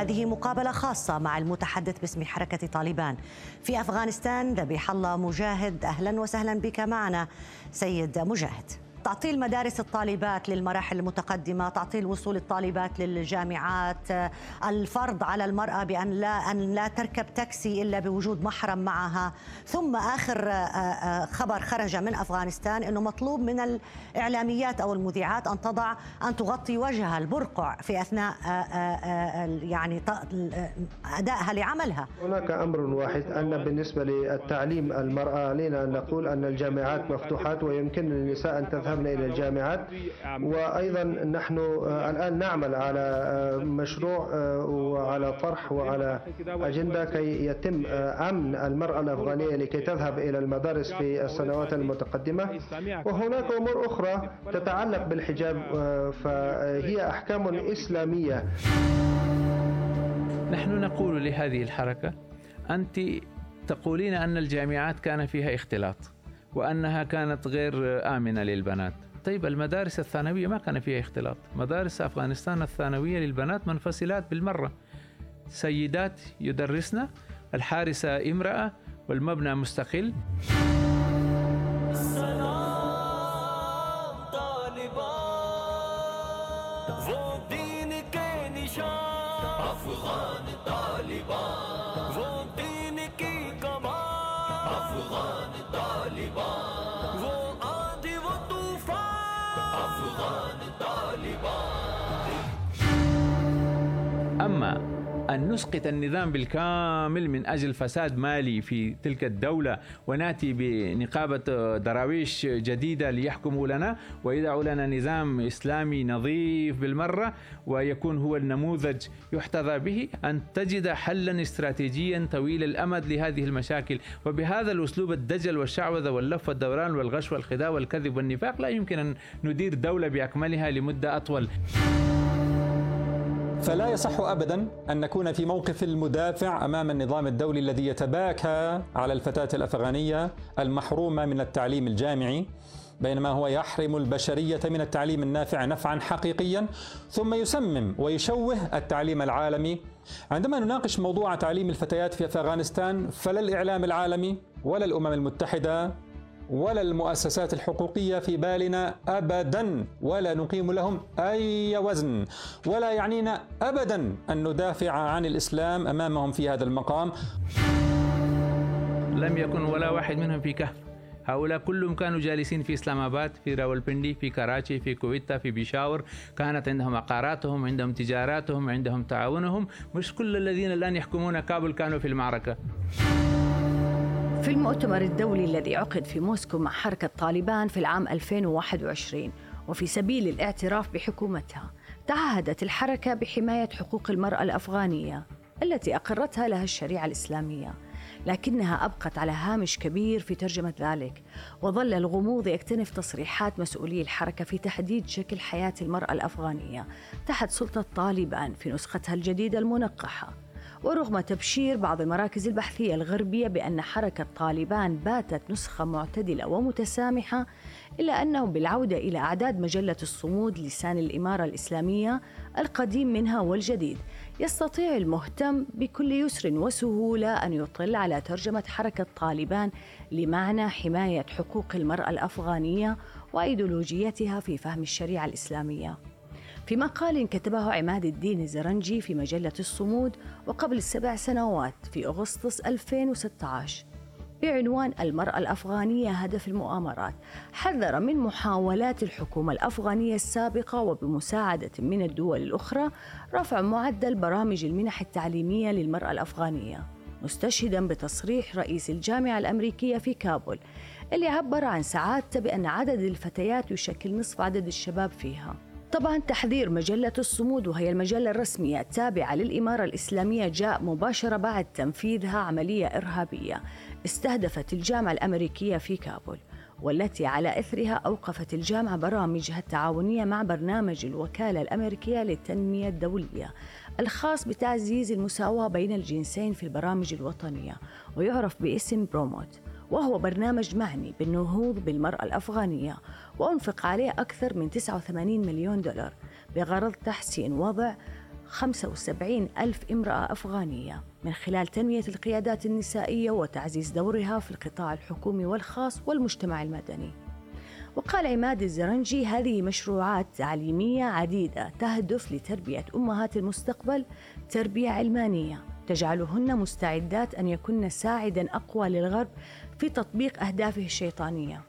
وهذه مقابلة خاصة مع المتحدث باسم حركة طالبان. في أفغانستان ذبيح الله مجاهد أهلا وسهلا بك معنا سيد مجاهد. تعطيل مدارس الطالبات للمراحل المتقدمة، تعطيل وصول الطالبات للجامعات، الفرض على المرأة بأن لا أن لا تركب تاكسي إلا بوجود محرم معها، ثم آخر آه، آه، خبر خرج من أفغانستان إنه مطلوب من الإعلاميات أو المذيعات أن تضع أن تغطي وجهها البرقع في أثناء آه، يعني أدائها لعملها. هناك أمر واحد أن بالنسبة للتعليم المرأة علينا أن نقول أن الجامعات مفتوحات ويمكن للنساء أن تذهب ذهبنا إلى الجامعات. وأيضا نحن آه، الآن نعمل على آه، مشروع آه، وعلى طرح وعلى أجندة كي يتم أمن المرأة الأفغانية لكي تذهب إلى المدارس في السنوات المتقدمة. وهناك أمور أخرى تتعلق بالحجاب فهي أحكام إسلامية. نحن نقول لهذه الحركة أنت تقولين أن الجامعات كان فيها اختلاط. وأنها كانت غير آمنة للبنات. طيب المدارس الثانوية ما كان فيها اختلاط. مدارس أفغانستان الثانوية للبنات منفصلات بالمرة. سيدات يدرسن الحارسة امرأة والمبنى مستقل. نسقط النظام بالكامل من أجل فساد مالي في تلك الدولة ونأتي بنقابة دراويش جديدة ليحكموا لنا ويدعوا لنا نظام إسلامي نظيف بالمرة ويكون هو النموذج يحتذى به أن تجد حلا استراتيجيا طويل الأمد لهذه المشاكل. وبهذا الأسلوب الدجل والشعوذة واللف والدوران والغش والخداع والكذب والنفاق لا يمكن أن ندير دولة بأكملها لمدة أطول. فلا يصح ابدا أن نكون في موقف المدافع أمام النظام الدولي الذي يتباكى على الفتاة الأفغانية المحرومة من التعليم الجامعي بينما هو يحرم البشرية من التعليم النافع نفعا حقيقيا ثم يسمم ويشوه التعليم العالمي. عندما نناقش موضوع تعليم الفتيات في أفغانستان فلا الإعلام العالمي ولا الأمم المتحدة ولا المؤسسات الحقوقية في بالنا ابدا ولا نقيم لهم أي وزن. ولا يعنينا ابدا أن ندافع عن الإسلام أمامهم في هذا المقام. لم يكن ولا واحد منهم في كهف. هؤلاء كلهم كانوا جالسين في إسلام آباد في راولبندي في كراتشي في كويتا في بيشاور. كانت عندهم عقاراتهم عندهم تجاراتهم عندهم تعاونهم. مش كل الذين الآن يحكمون كابل كانوا في المعركة. في المؤتمر الدولي الذي عقد في موسكو مع حركة طالبان في العام 2021 وفي سبيل الاعتراف بحكومتها تعهدت الحركة بحماية حقوق المرأة الأفغانية التي أقرتها لها الشريعة الإسلامية لكنها أبقت على هامش كبير في ترجمة ذلك وظل الغموض يكتنف تصريحات مسؤولي الحركة في تحديد شكل حياة المرأة الأفغانية تحت سلطة طالبان في نسختها الجديدة المنقحة. ورغم تبشير بعض المراكز البحثية الغربية بأن حركة طالبان باتت نسخة معتدلة ومتسامحة إلا أنه بالعودة إلى أعداد مجلة الصمود لسان الإمارة الإسلامية القديم منها والجديد. يستطيع المهتم بكل يسر وسهولة أن يطل على ترجمة حركة طالبان لمعنى حماية حقوق المرأة الأفغانية وأيديولوجيتها في فهم الشريعة الإسلامية. في مقال كتبه عماد الدين الزرنجي في مجلة الصمود وقبل سبع سنوات في أغسطس 2016 بعنوان المرأة الأفغانية هدف المؤامرات. حذر من محاولات الحكومة الأفغانية السابقة وبمساعدة من الدول الأخرى رفع معدل برامج المنح التعليمية للمرأة الأفغانية مستشهدا بتصريح رئيس الجامعة الأمريكية في كابول اللي عبر عن سعادته بأن عدد الفتيات يشكل نصف عدد الشباب فيها. طبعا تحذير مجلة الصمود وهي المجلة الرسمية التابعة للإمارة الإسلامية جاء مباشرة بعد تنفيذها عملية إرهابية. استهدفت الجامعة الأمريكية في كابول والتي على إثرها أوقفت الجامعة برامجها التعاونية مع برنامج الوكالة الأمريكية للتنمية الدولية الخاص بتعزيز المساواة بين الجنسين في البرامج الوطنية ويعرف باسم بروموت. وهو برنامج معني بالنهوض بالمرأة الأفغانية وأنفق عليه أكثر من 89 مليون دولار بغرض تحسين وضع 75 ألف امرأة أفغانية من خلال تنمية القيادات النسائية وتعزيز دورها في القطاع الحكومي والخاص والمجتمع المدني. وقال عماد الزرنجي هذه مشروعات تعليمية عديدة تهدف لتربية أمهات المستقبل تربية علمانية. تجعلهن مستعدات أن يكن ساعدا أقوى للغرب في تطبيق أهدافه الشيطانية.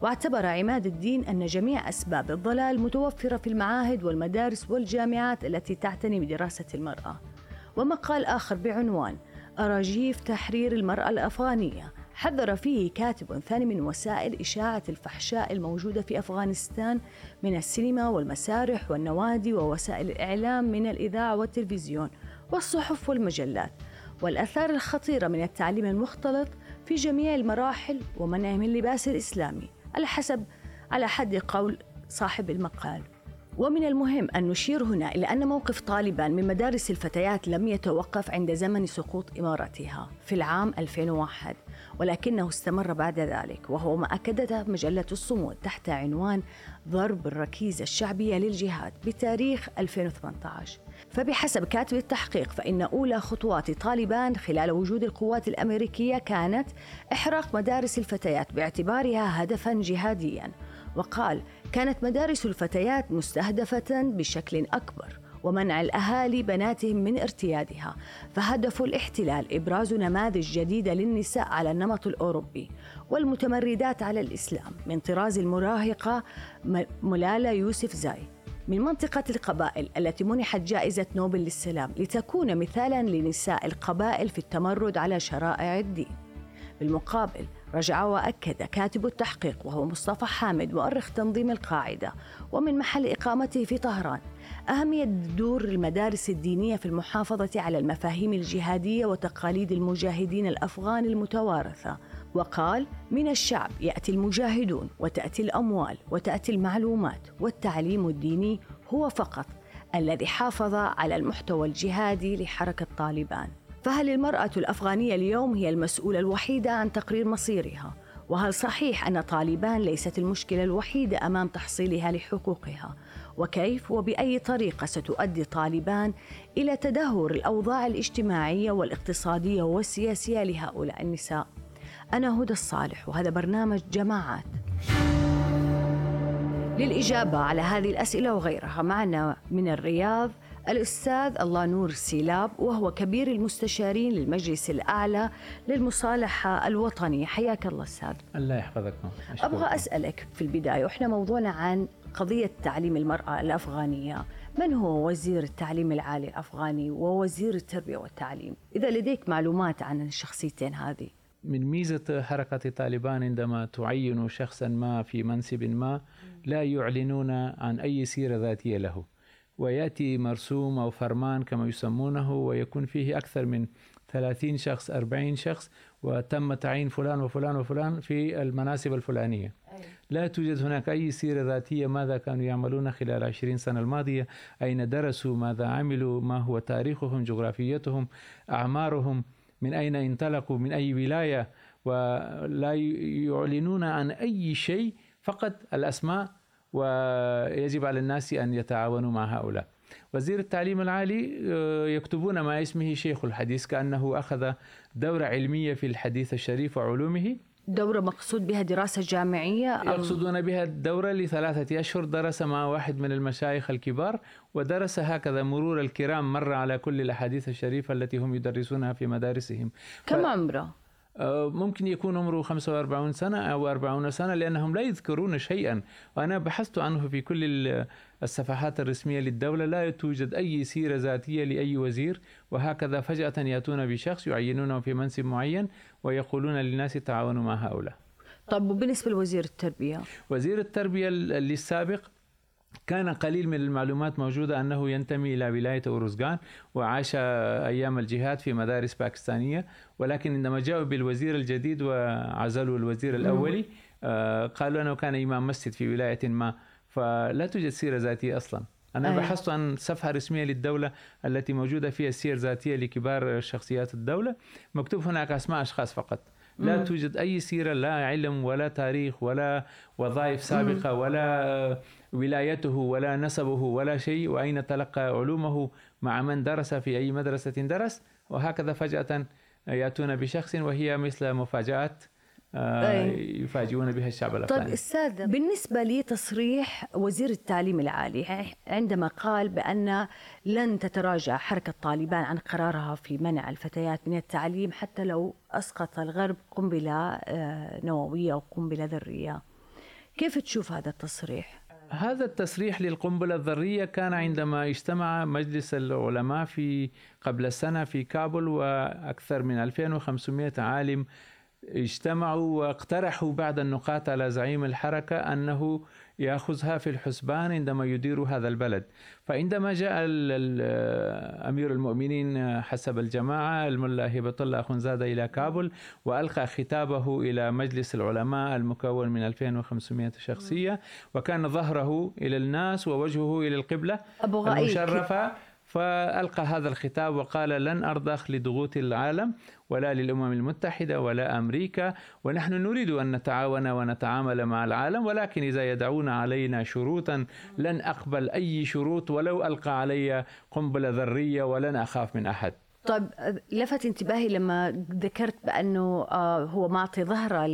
واعتبر عماد الدين أن جميع أسباب الضلال متوفرة في المعاهد والمدارس والجامعات التي تعتني بدراسة المرأة. ومقال آخر بعنوان أراجيف تحرير المرأة الأفغانية. حذر فيه كاتب ثاني من وسائل إشاعة الفحشاء الموجودة في أفغانستان من السينما والمسارح والنوادي ووسائل الإعلام من الإذاعة والتلفزيون والصحف والمجلات. والآثار الخطيرة من التعليم المختلط في جميع المراحل ومنعه من اللباس الإسلامي على حسب على حد قول صاحب المقال. ومن المهم أن نشير هنا إلى أن موقف طالبان من مدارس الفتيات لم يتوقف عند زمن سقوط إمارتها في العام 2001 ولكنه استمر بعد ذلك وهو ما أكدته مجلة الصمود تحت عنوان ضرب الركيزة الشعبية للجهاد بتاريخ 2018 فبحسب كاتب التحقيق فإن أولى خطوات طالبان خلال وجود القوات الأمريكية كانت إحراق مدارس الفتيات باعتبارها هدفا جهاديا. وقال كانت مدارس الفتيات مستهدفة بشكل أكبر ومنع الأهالي بناتهم من ارتيادها فهدف الاحتلال إبراز نماذج جديدة للنساء على النمط الأوروبي والمتمردات على الإسلام من طراز المراهقة ملالة يوسف زاي. من منطقة القبائل التي منحت جائزة نوبل للسلام لتكون مثالا لنساء القبائل في التمرد على شرائع الدين. بالمقابل رجع وأكد كاتب التحقيق وهو مصطفى حامد مؤرخ تنظيم القاعدة ومن محل إقامته في طهران أهمية دور المدارس الدينية في المحافظة على المفاهيم الجهادية وتقاليد المجاهدين الأفغان المتوارثة وقال من الشعب يأتي المجاهدون وتأتي الأموال وتأتي المعلومات والتعليم الديني هو فقط الذي حافظ على المحتوى الجهادي لحركة طالبان. فهل المرأة الأفغانية اليوم هي المسؤولة الوحيدة عن تقرير مصيرها؟ وهل صحيح أن طالبان ليست المشكلة الوحيدة أمام تحصيلها لحقوقها؟ وكيف وبأي طريقة ستؤدي طالبان إلى تدهور الأوضاع الاجتماعية والاقتصادية والسياسية لهؤلاء النساء؟ أنا هدى الصالح وهذا برنامج جماعات. للإجابة على هذه الأسئلة وغيرها معنا من الرياض الأستاذ الله نور سيلاب وهو كبير المستشارين للمجلس الأعلى للمصالحة الوطنية. حياك الله أستاذ. الله يحفظكم. أبغى أسألك في البداية وإحنا موضوعنا عن قضية تعليم المرأة الأفغانية. من هو وزير التعليم العالي الأفغاني ووزير التربية والتعليم؟ إذا لديك معلومات عن الشخصيتين هذه. من ميزة حركة طالبان عندما تعين شخصا ما في منصب ما لا يعلنون عن أي سيرة ذاتية له. ويأتي مرسوم أو فرمان كما يسمونه ويكون فيه أكثر من 30 شخص 40 شخص وتم تعيين فلان وفلان وفلان في المناصب الفلانية. لا توجد هناك أي سيرة ذاتية ماذا كانوا يعملون خلال 20 سنة الماضية أين درسوا ماذا عملوا ما هو تاريخهم جغرافيتهم أعمارهم. من أين انطلقوا؟ من أي ولاية؟ ولا يعلنون عن أي شيء فقط الأسماء ويجب على الناس أن يتعاونوا مع هؤلاء. وزير التعليم العالي آه، يكتبون ما اسمه شيخ الحديث كأنه أخذ دورة علمية في الحديث الشريف وعلومه. دورة مقصود بها دراسة جامعية؟ يقصدون بها الدورة لثلاثة أشهر درس مع واحد من المشايخ الكبار ودرس هكذا مرور الكرام مر على كل الأحاديث الشريفة التي هم يدرسونها في مدارسهم كم ف... عمره؟ ممكن يكون عمره 45 سنة أو 40 سنة لأنهم لا يذكرون شيئا. وأنا بحثت عنه في كل الصفحات الرسمية للدولة لا توجد أي سيرة ذاتية لأي وزير. وهكذا فجأة يأتون بشخص يعينونه في منصب معين ويقولون للناس تعاونوا مع هؤلاء. طيب وبالنسبة لوزير التربية؟ وزير التربية السابق كان قليل من المعلومات موجودة أنه ينتمي إلى ولاية أوروزغان وعاش أيام الجهاد في مدارس باكستانية ولكن عندما جاءوا بالوزير الجديد وعزلوا الوزير الأولي آه، قالوا أنه كان إمام مسجد في ولاية ما فلا توجد سيرة ذاتية أصلا. أنا أيه. بحثت عن صفحة رسمية للدولة التي موجودة فيها سير ذاتية لكبار شخصيات الدولة. مكتوب هناك أسماء أشخاص فقط. لا مم. توجد أي سيرة لا علم ولا تاريخ ولا وظائف سابقة ولا ولايته ولا نسبه ولا شيء وأين تلقى علومه مع من درس في أي مدرسة درس وهكذا فجأة يأتون بشخص وهي مثل مفاجآت آه،. يفاجئون بها الشعب طيب الأفغاني. أستاذ بالنسبة لتصريح وزير التعليم العالي عندما قال بأن لن تتراجع حركة طالبان عن قرارها في منع الفتيات من التعليم حتى لو أسقط الغرب قنبلة آه، نووية أو قنبلة ذرية. كيف تشوف هذا التصريح؟ هذا التصريح للقنبلة الذرية كان عندما اجتمع مجلس العلماء في قبل سنة في كابول وأكثر من 2500 عالم اجتمعوا واقترحوا بعض النقاط على زعيم الحركة أنه يأخذها في الحسبان عندما يدير هذا البلد. فعندما جاء أمير المؤمنين حسب الجماعة الملا هبة الله أخنزادة إلى كابول وألقى خطابه إلى مجلس العلماء المكون من 2500 شخصية وكان ظهره إلى الناس ووجهه إلى القبلة غائي المشرفة. فألقى هذا الخطاب وقال لن أرضخ لضغوط العالم ولا للأمم المتحدة ولا أمريكا ونحن نريد أن نتعاون ونتعامل مع العالم ولكن إذا يدعون علينا شروطا لن أقبل أي شروط ولو ألقى علي قنبلة ذرية ولن أخاف من أحد طيب لفت انتباهي لما ذكرت بأنه آه، هو معطي ظهرة.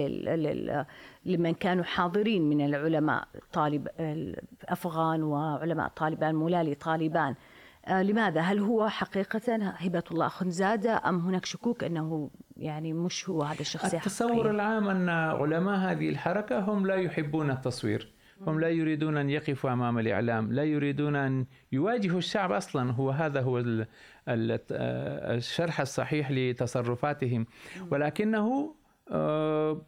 لمن كانوا حاضرين من العلماء طالب الأفغان وعلماء طالبان مولالي طالبان لماذا؟ هل هو حقيقة هبة الله خنزادة أم هناك شكوك أنه يعني مش هو هذا الشخصية التصور حقيقية؟ العام أن علماء هذه الحركة هم لا يحبون التصوير هم لا يريدون أن يقفوا أمام الإعلام لا يريدون أن يواجهوا الشعب أصلا هو هذا هو ال- الشرح الصحيح لتصرفاتهم ولكنه آه،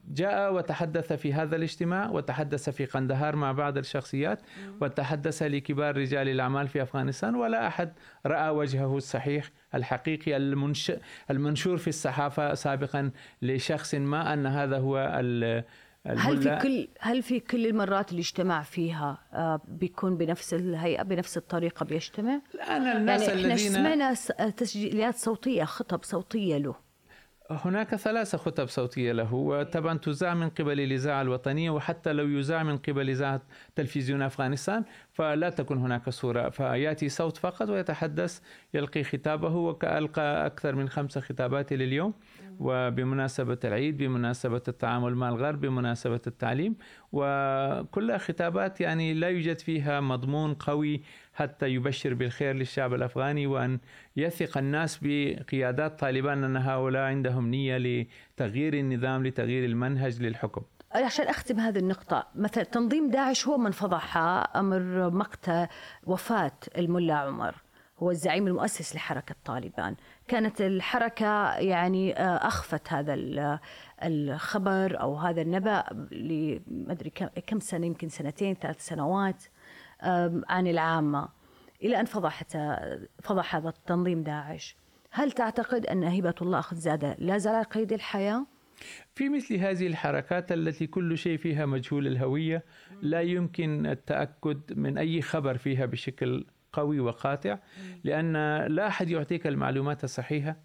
جاء وتحدث في هذا الاجتماع وتحدث في قندهار مع بعض الشخصيات وتحدث لكبار رجال الأعمال في أفغانستان ولا أحد رأى وجهه الصحيح الحقيقي المنش... المنشور في الصحافة سابقا لشخص ما أن هذا هو ال... هل في كل هل في كل المرات اللي اجتمع فيها آه، بيكون بنفس الهيئة بنفس الطريقة بيجتمع؟ الآن الناس يعني إحنا الذين سمعنا تسجيلات صوتية خطب صوتية له هناك ثلاث خطب صوتية له وطبعا تذاع من قبل الإذاعة الوطنية وحتى لو يذاع من قبل إذاعة تلفزيون أفغانستان فلا تكون هناك صورة. فيأتي صوت فقط ويتحدث يلقي خطابه وألقى أكثر من خمس خطابات لليوم. وبمناسبة العيد بمناسبة التعامل مع الغرب بمناسبة التعليم وكلها خطابات يعني لا يوجد فيها مضمون قوي حتى يبشر بالخير للشعب الأفغاني وأن يثق الناس بقيادات طالبان أن هؤلاء عندهم نية لتغيير النظام لتغيير المنهج للحكم. عشان أختم هذه النقطة مثلا تنظيم داعش هو من فضح أمر مقتل وفاة الملا عمر. هو الزعيم المؤسس لحركة طالبان كانت الحركة يعني آه، أخفت هذا ال- الخبر أو هذا النبأ لمدري كم- سنة يمكن سنتين ثلاث سنوات عن العامة إلى أن فضحت فضح هذا التنظيم داعش هل تعتقد أن هبة الله أخذزادة لا زال قيد الحياة؟ في مثل هذه الحركات التي كل شيء فيها مجهول الهوية لا يمكن التأكد من أي خبر فيها بشكل قوي وقاطع لأن لا أحد يعطيك المعلومات الصحيحة.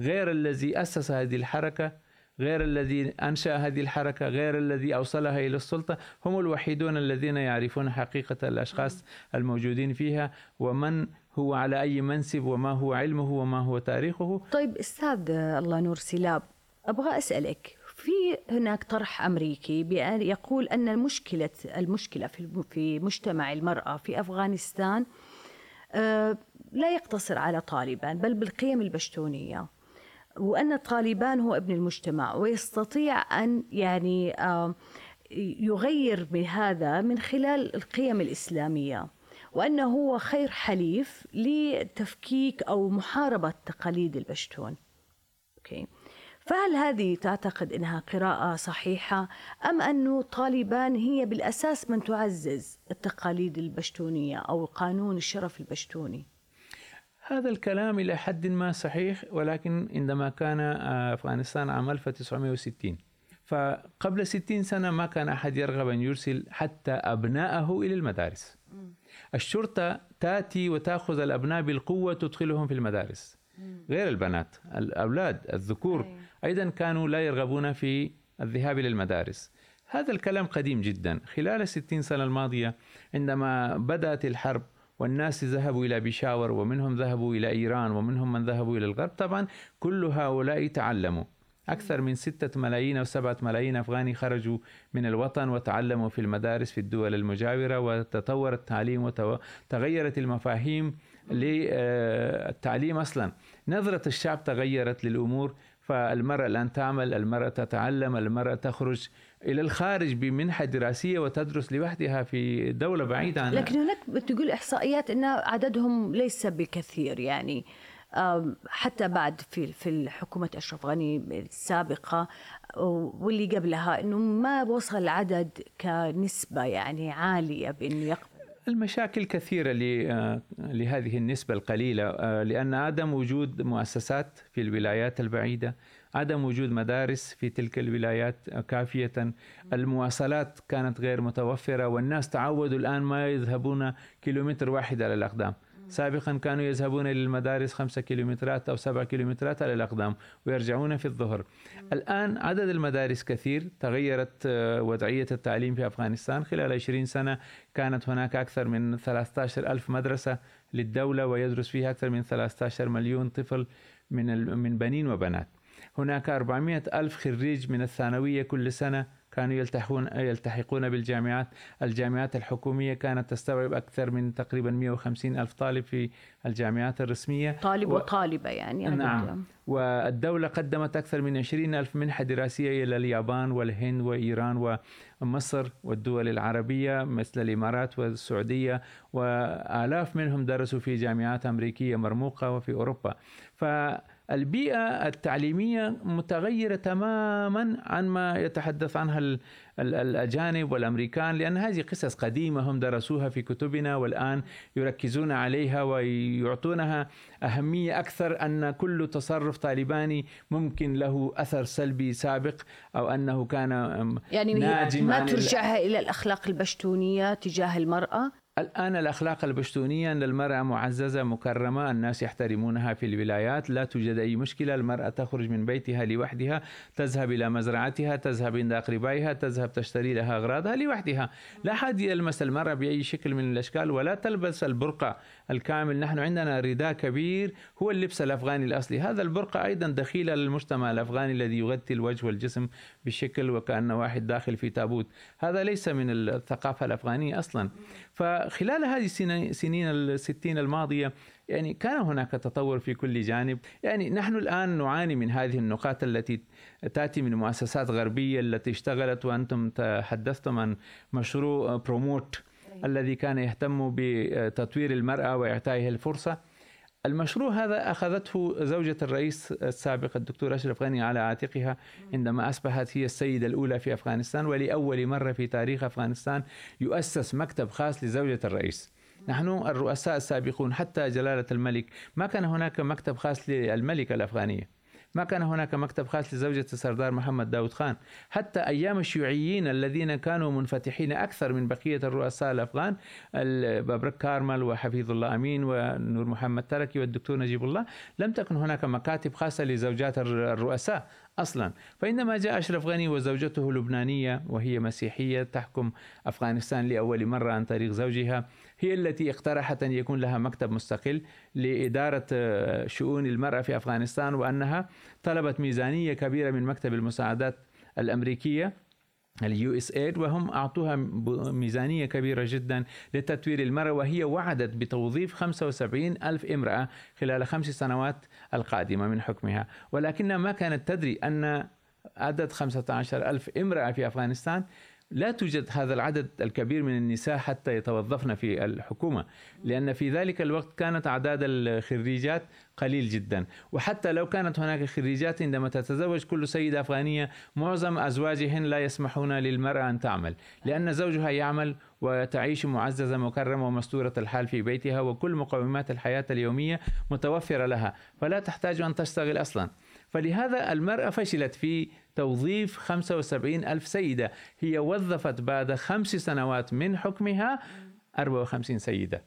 غير الذي أسس هذه الحركة غير الذي أنشأ هذه الحركة غير الذي أوصلها إلى السلطة هم الوحيدون الذين يعرفون حقيقة الأشخاص الموجودين فيها ومن هو على أي منصب وما هو علمه وما هو تاريخه. طيب أستاذ الله نور سلاب أبغى أسألك في هناك طرح أمريكي يقول أن المشكلة المشكلة في في مجتمع المرأة في أفغانستان لا يقتصر على طالبان بل بالقيم البشتونية وأن طالبان هو ابن المجتمع ويستطيع أن يعني آه، يغير بهذا من خلال القيم الإسلامية وأنه هو خير حليف لتفكيك أو محاربة تقاليد البشتون. أوكي. فهل هذه تعتقد إنها قراءة صحيحة أم انه طالبان هي بالأساس من تعزز التقاليد البشتونية أو قانون الشرف البشتوني؟ هذا الكلام إلى حد ما صحيح ولكن عندما كان آه، أفغانستان عام 1960 فقبل 60 سنة ما كان أحد يرغب أن يرسل حتى أبناءه إلى المدارس. الشرطة تأتي وتأخذ الأبناء بالقوة تدخلهم في المدارس. غير البنات الأولاد الذكور. أيضا كانوا لا يرغبون في الذهاب إلى المدارس. هذا الكلام قديم جدا. خلال الستين سنة الماضية عندما بدأت الحرب والناس ذهبوا إلى بيشاور ومنهم ذهبوا إلى إيران ومنهم من ذهبوا إلى الغرب طبعا كل هؤلاء تعلموا. أكثر من ستة ملايين أو سبعة ملايين أفغاني خرجوا من الوطن وتعلموا في المدارس في الدول المجاورة وتطور التعليم وتغيرت المفاهيم للتعليم أصلا. نظرة الشعب تغيرت للأمور فالمرأة الآن تعمل المرأة تتعلم المرأة تخرج إلى الخارج بمنحة دراسية وتدرس لوحدها في دولة بعيدة عنها. لكن هناك بتقول إحصائيات أن عددهم ليس بكثير يعني حتى بعد في في حكومة أشرف غني السابقة واللي قبلها أنه ما وصل العدد كنسبة يعني عالية بأنه يقبل المشاكل كثيرة آه، لهذه النسبة القليلة آه، لأن عدم وجود مؤسسات في الولايات البعيدة عدم وجود مدارس في تلك الولايات كافية. المواصلات كانت غير متوفرة والناس تعودوا الآن ما يذهبون كيلومتر واحد على الأقدام. سابقا كانوا يذهبون إلى المدارس خمسة كيلومترات أو سبعة كيلومترات على الأقدام ويرجعون في الظهر. الآن عدد المدارس كثير تغيرت آه، وضعية التعليم في أفغانستان. خلال 20 سنة كانت هناك أكثر من 13 ألف مدرسة للدولة ويدرس فيها أكثر من 13 مليون طفل من من بنين وبنات. هناك 400 ألف خريج من الثانوية كل سنة كانوا يلتحقون يلتحقون بالجامعات. الجامعات الحكومية كانت تستوعب أكثر من تقريبا 150 ألف طالب في الجامعات الرسمية. طالب و... وطالبة يعني نعم. والدولة قدمت أكثر من 20 ألف منحة دراسية إلى اليابان والهند وإيران ومصر والدول العربية مثل الإمارات والسعودية وآلاف منهم درسوا في جامعات أمريكية مرموقة وفي أوروبا. ف البيئة التعليمية متغيرة تماما عن ما يتحدث عنها الأجانب والأمريكان لأن هذه قصص قديمة هم درسوها في كتبنا والآن يركزون عليها ويعطونها أهمية أكثر أن كل تصرف طالباني ممكن له أثر سلبي سابق أو أنه كان يعني ناجم ما ترجعها إلى الأخلاق البشتونية تجاه المرأة؟ الآن الأخلاق البشتونية أن المرأة معززة مكرمة الناس يحترمونها في الولايات. لا توجد أي مشكلة. المرأة تخرج من بيتها لوحدها تذهب إلى مزرعتها تذهب عند أقربائها تذهب تشتري لها أغراضها لوحدها. لا أحد يلمس المرأة بأي شكل من الأشكال ولا تلبس البرقع الكامل. نحن عندنا رداء كبير هو اللبس الأفغاني الأصلي. هذا البرقع أيضا دخيل للمجتمع الأفغاني الذي يغطي الوجه والجسم بشكل وكأنه واحد داخل في تابوت. هذا ليس من الثقافة الأفغانية أصلا. فخلال هذه السنين الستين الماضية يعني كان هناك تطور في كل جانب. يعني نحن الآن نعاني من هذه النقاط التي تأتي من مؤسسات غربية التي اشتغلت وأنتم تحدثتم عن مشروع بروموت الذي كان يهتم بتطوير المرأة وإعطائها الفرصة. المشروع هذا أخذته زوجة الرئيس السابق الدكتور أشرف غني على عاتقها عندما أصبحت هي السيدة الأولى في أفغانستان ولأول مرة في تاريخ أفغانستان يؤسس مكتب خاص لزوجة الرئيس. نحن الرؤساء السابقون حتى جلالة الملك ما كان هناك مكتب خاص للملكة الأفغانية. ما كان هناك مكتب خاص لزوجة السردار محمد داود خان. حتى أيام الشيوعيين الذين كانوا منفتحين أكثر من بقية الرؤساء الأفغان بابرك كارمل وحفيظ الله أمين ونور محمد تركي والدكتور نجيب الله لم تكن هناك مكاتب خاصة لزوجات الرؤساء أصلا. فعندما جاء أشرف غني وزوجته لبنانية وهي مسيحية تحكم أفغانستان لأول مرة عن طريق زوجها. هي التي اقترحت أن يكون لها مكتب مستقل لإدارة آه، شؤون المرأة في أفغانستان وأنها طلبت ميزانية كبيرة من مكتب المساعدات الأمريكية ال USAID وهم أعطوها ميزانية كبيرة جدا لتطوير المرأة وهي وعدت بتوظيف 75 ألف امرأة خلال خمس سنوات القادمة من حكمها. ولكنها ما كانت تدري أن عدد 15 ألف امرأة في أفغانستان لا توجد هذا العدد الكبير من النساء حتى يتوظفن في الحكومة لأن في ذلك الوقت كانت أعداد الخريجات قليل جدا. وحتى لو كانت هناك خريجات عندما تتزوج كل سيدة أفغانية معظم أزواجهن لا يسمحون للمرأة أن تعمل لأن زوجها يعمل وتعيش معززة مكرمة ومستورة الحال في بيتها وكل مقومات الحياة اليومية متوفرة لها فلا تحتاج أن تشتغل أصلا. فلهذا المرأة فشلت في توظيف 75 ألف سيدة. هي وظفت بعد خمس سنوات من حكمها 54 سيدة.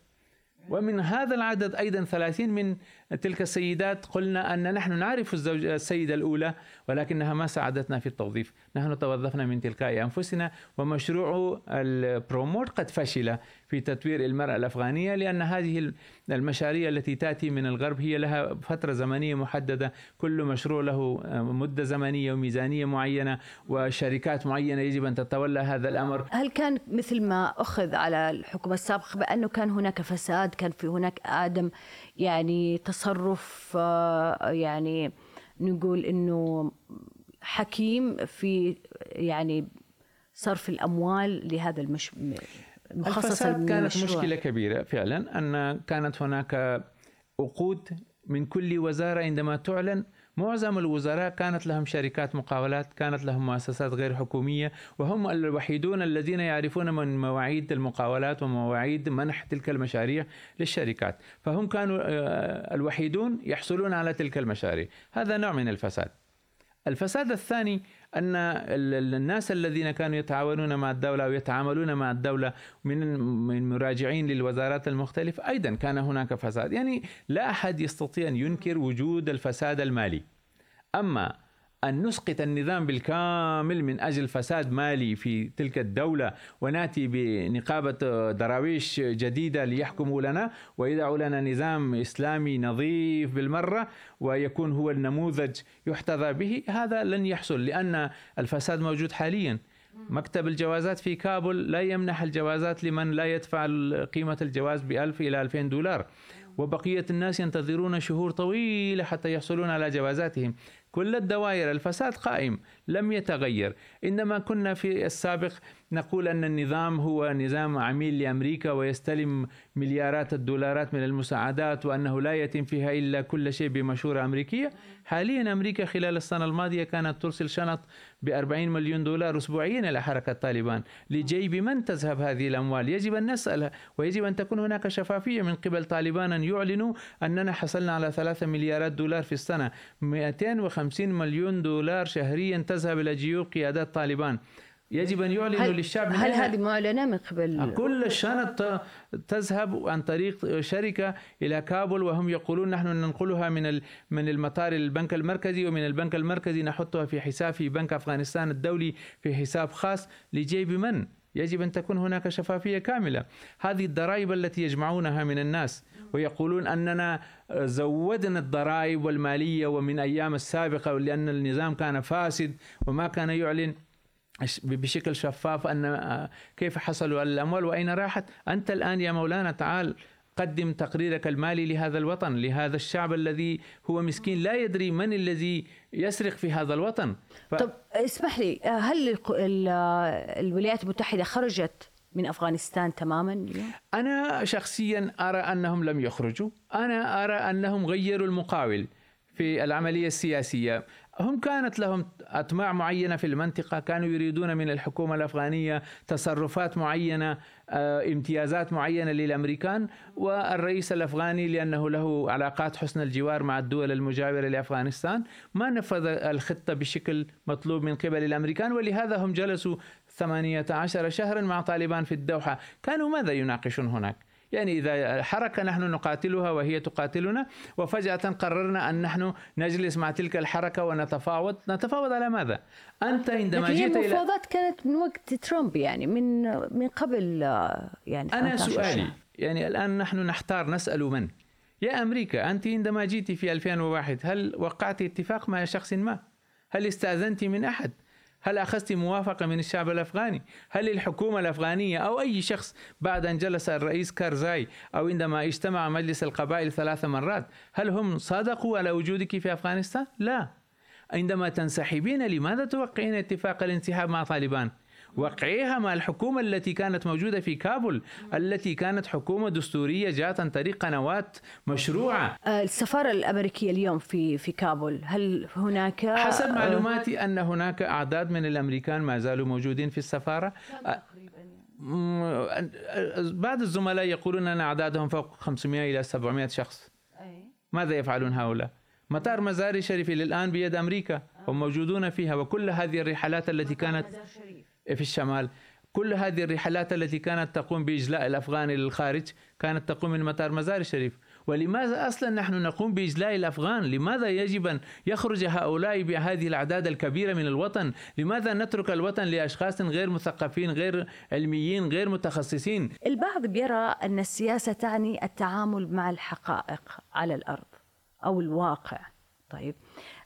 ومن هذا العدد أيضا ثلاثين من تلك السيدات قلنا أن نحن نعرف الزوج السيدة الأولى ولكنها ما ساعدتنا في التوظيف. نحن توظفنا من تلقاء أنفسنا ومشروع البروموت قد فشل. في تطوير المرأة الأفغانية لأن هذه المشاريع التي تأتي من الغرب هي لها فترة زمنية محددة. كل مشروع له مدة زمنية وميزانية معينة وشركات معينة يجب أن تتولى هذا الأمر. هل كان مثل ما أخذ على الحكومة السابقة بأنه كان هناك فساد كان في هناك آدم يعني تصرف آه، يعني نقول إنه حكيم في يعني صرف الأموال لهذا المش المخصصة كانت مشكلة كبيرة فعلا أن كانت هناك عقود من كل وزارة عندما تعلن. معظم الوزراء كانت لهم شركات مقاولات كانت لهم مؤسسات غير حكومية وهم الوحيدون الذين يعرفون من مواعيد المقاولات ومواعيد منح تلك المشاريع للشركات. فهم كانوا آه، الوحيدون يحصلون على تلك المشاريع. هذا نوع من الفساد. الفساد الثاني أن الناس الذين كانوا يتعاونون مع الدولة أو يتعاملون مع الدولة من من مراجعين للوزارات المختلفة أيضا كان هناك فساد، يعني لا أحد يستطيع أن ينكر وجود الفساد المالي. أما أن نسقط النظام بالكامل من أجل فساد مالي في تلك الدولة ونأتي بنقابة دراويش جديدة ليحكموا لنا ويدعوا لنا نظام إسلامي نظيف بالمرة ويكون هو النموذج يحتذى به. هذا لن يحصل لأن الفساد موجود حاليا. مكتب الجوازات في كابول لا يمنح الجوازات لمن لا يدفع قيمة الجواز بألف إلى ألفين دولار. وبقية الناس ينتظرون شهور طويلة حتى يحصلون على جوازاتهم. كل الدوائر الفساد قائم لم يتغير. إنما كنا في السابق نقول أن النظام هو نظام عميل لأمريكا ويستلم مليارات الدولارات من المساعدات وأنه لا يتم فيها إلا كل شيء بمشورة أمريكية. حاليا أمريكا خلال السنة الماضية كانت ترسل شنط ب 40 مليون دولار أسبوعيا إلى حركة طالبان. لجيب من تذهب هذه الأموال؟ يجب أن نسأل ويجب أن تكون هناك شفافية من قبل طالبان أن يعلنوا أننا حصلنا على 3 مليارات دولار في السنة. 250 مليون دولار شهريا تذهب إلى جيوب قيادات طالبان. يجب أن يعلنوا للشعب هل هذه معلنة من قبل؟ كل الشنط تذهب عن طريق شركة إلى كابول وهم يقولون نحن ننقلها من من المطار للبنك المركزي ومن البنك المركزي نحطها في حساب في بنك أفغانستان الدولي في حساب خاص لجيب من؟ يجب أن تكون هناك شفافية كاملة، هذه الضرائب التي يجمعونها من الناس ويقولون أننا زودنا الضرائب والمالية ومن أيام السابقة لأن النظام كان فاسد وما كان يعلن. بشكل شفاف أن آه، كيف حصلوا الأموال وأين راحت؟ أنت الآن يا مولانا تعال قدم تقريرك المالي لهذا الوطن لهذا الشعب الذي هو مسكين لا يدري من الذي يسرق في هذا الوطن. ف... طب اسمح لي هل الولايات المتحدة خرجت من أفغانستان تماما اليوم؟ أنا شخصيا أرى أنهم لم يخرجوا. أنا أرى أنهم غيروا المقاول في العملية السياسية. هم كانت لهم أطماع معينة في المنطقة كانوا يريدون من الحكومة الأفغانية تصرفات معينة آه، امتيازات معينة للأمريكان والرئيس الأفغاني لأنه له علاقات حسن الجوار مع الدول المجاورة لأفغانستان ما نفذ الخطة بشكل مطلوب من قبل الأمريكان ولهذا هم جلسوا 18 شهرا مع طالبان في الدوحة كانوا ماذا يناقشون هناك؟ يعني إذا حركة نحن نقاتلها وهي تقاتلنا وفجأة قررنا أن نحن نجلس مع تلك الحركة ونتفاوض نتفاوض على ماذا؟ أنت عندما لكن جيت المفاوضات كانت من وقت ترامب يعني من من قبل يعني أنا سؤالي يعني الآن نحن نحتار نسأل من؟ يا أمريكا أنت عندما جيت في 2001 هل وقعت اتفاق مع شخص ما؟ هل استأذنت من أحد؟ هل أخذت موافقة من الشعب الأفغاني؟ هل الحكومة الأفغانية أو أي شخص بعد أن جلس الرئيس كارزاي أو عندما اجتمع مجلس القبائل ثلاث مرات هل هم صادقوا على وجودك في أفغانستان؟ لا عندما تنسحبين لماذا توقعين اتفاق الانسحاب مع طالبان؟ وقعها مع الحكومة التي كانت موجودة في كابول التي كانت حكومة دستورية جاءت عن طريق قنوات مشروعة. آه، السفارة الأمريكية اليوم في في كابول هل هناك حسب آه، معلوماتي أن هناك أعداد من الأمريكان ما زالوا موجودين في السفارة. بعض الزملاء يقولون أن أعدادهم فوق 500 إلى 700 شخص. ماذا يفعلون هؤلاء؟ مطار مزاري شريف الآن بيد أمريكا هم موجودون فيها وكل هذه الرحلات التي كانت في الشمال كل هذه الرحلات التي كانت تقوم بإجلاء الأفغان إلى الخارج كانت تقوم من مطار مزار الشريف ولماذا أصلا نحن نقوم بإجلاء الأفغان؟ لماذا يجب أن يخرج هؤلاء بهذه الأعداد الكبيرة من الوطن؟ لماذا نترك الوطن لأشخاص غير مثقفين، غير علميين، غير متخصصين؟ البعض بيرى أن السياسة تعني التعامل مع الحقائق على الأرض أو الواقع. طيب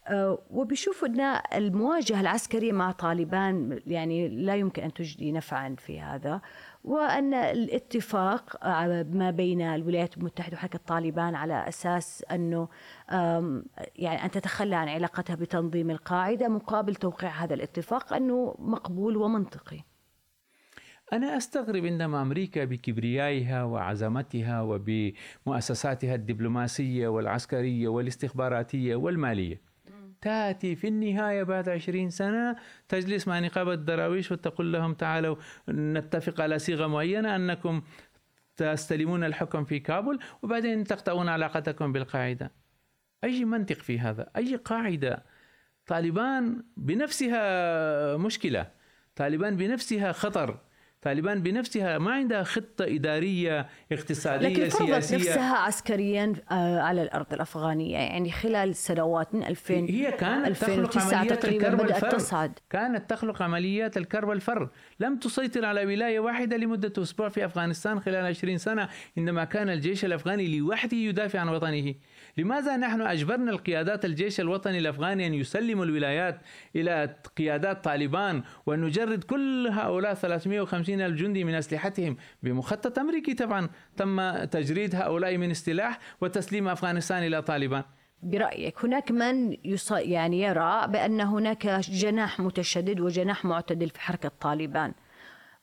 آه، وبيشوف إن المواجهة العسكرية مع طالبان يعني لا يمكن أن تجدي نفعا في هذا وأن الاتفاق ما بين الولايات المتحدة وحركة طالبان على أساس أنه يعني أن تتخلى عن علاقتها بتنظيم القاعدة مقابل توقيع هذا الاتفاق أنه مقبول ومنطقي. أنا أستغرب عندما أمريكا بكبريائها وعزمتها وبمؤسساتها الدبلوماسية والعسكرية والاستخباراتية والمالية تأتي في النهاية بعد عشرين سنة تجلس مع نقابة الدراويش وتقول لهم تعالوا نتفق على صيغة معينة أنكم تستلمون الحكم في كابول وبعدين تقطعون علاقتكم بالقاعدة. أي منطق في هذا؟ أي قاعدة؟ طالبان بنفسها مشكلة. طالبان بنفسها خطر. طالبان بنفسها ما عندها خطة إدارية اقتصادية لكن فرضت نفسها عسكريا آه، على الأرض الأفغانية. يعني خلال سنوات من 2000 هي كانت 2009 تقريبا بدأت الفر. تصعد. كانت تخلق عمليات الكر والفر. لم تسيطر على ولاية واحدة لمدة أسبوع في أفغانستان خلال 20 سنة عندما كان الجيش الأفغاني لوحده يدافع عن وطنه. لماذا نحن أجبرنا القيادات الجيش الوطني الأفغاني أن يسلموا الولايات إلى قيادات طالبان وأن نجرد كل هؤلاء 350 ألف جندي من أسلحتهم بمخطط أمريكي طبعا. تم تجريد هؤلاء من السلاح وتسليم أفغانستان إلى طالبان. برأيك هناك من يص... يعني يرى بأن هناك جناح متشدد وجناح معتدل في حركة طالبان؟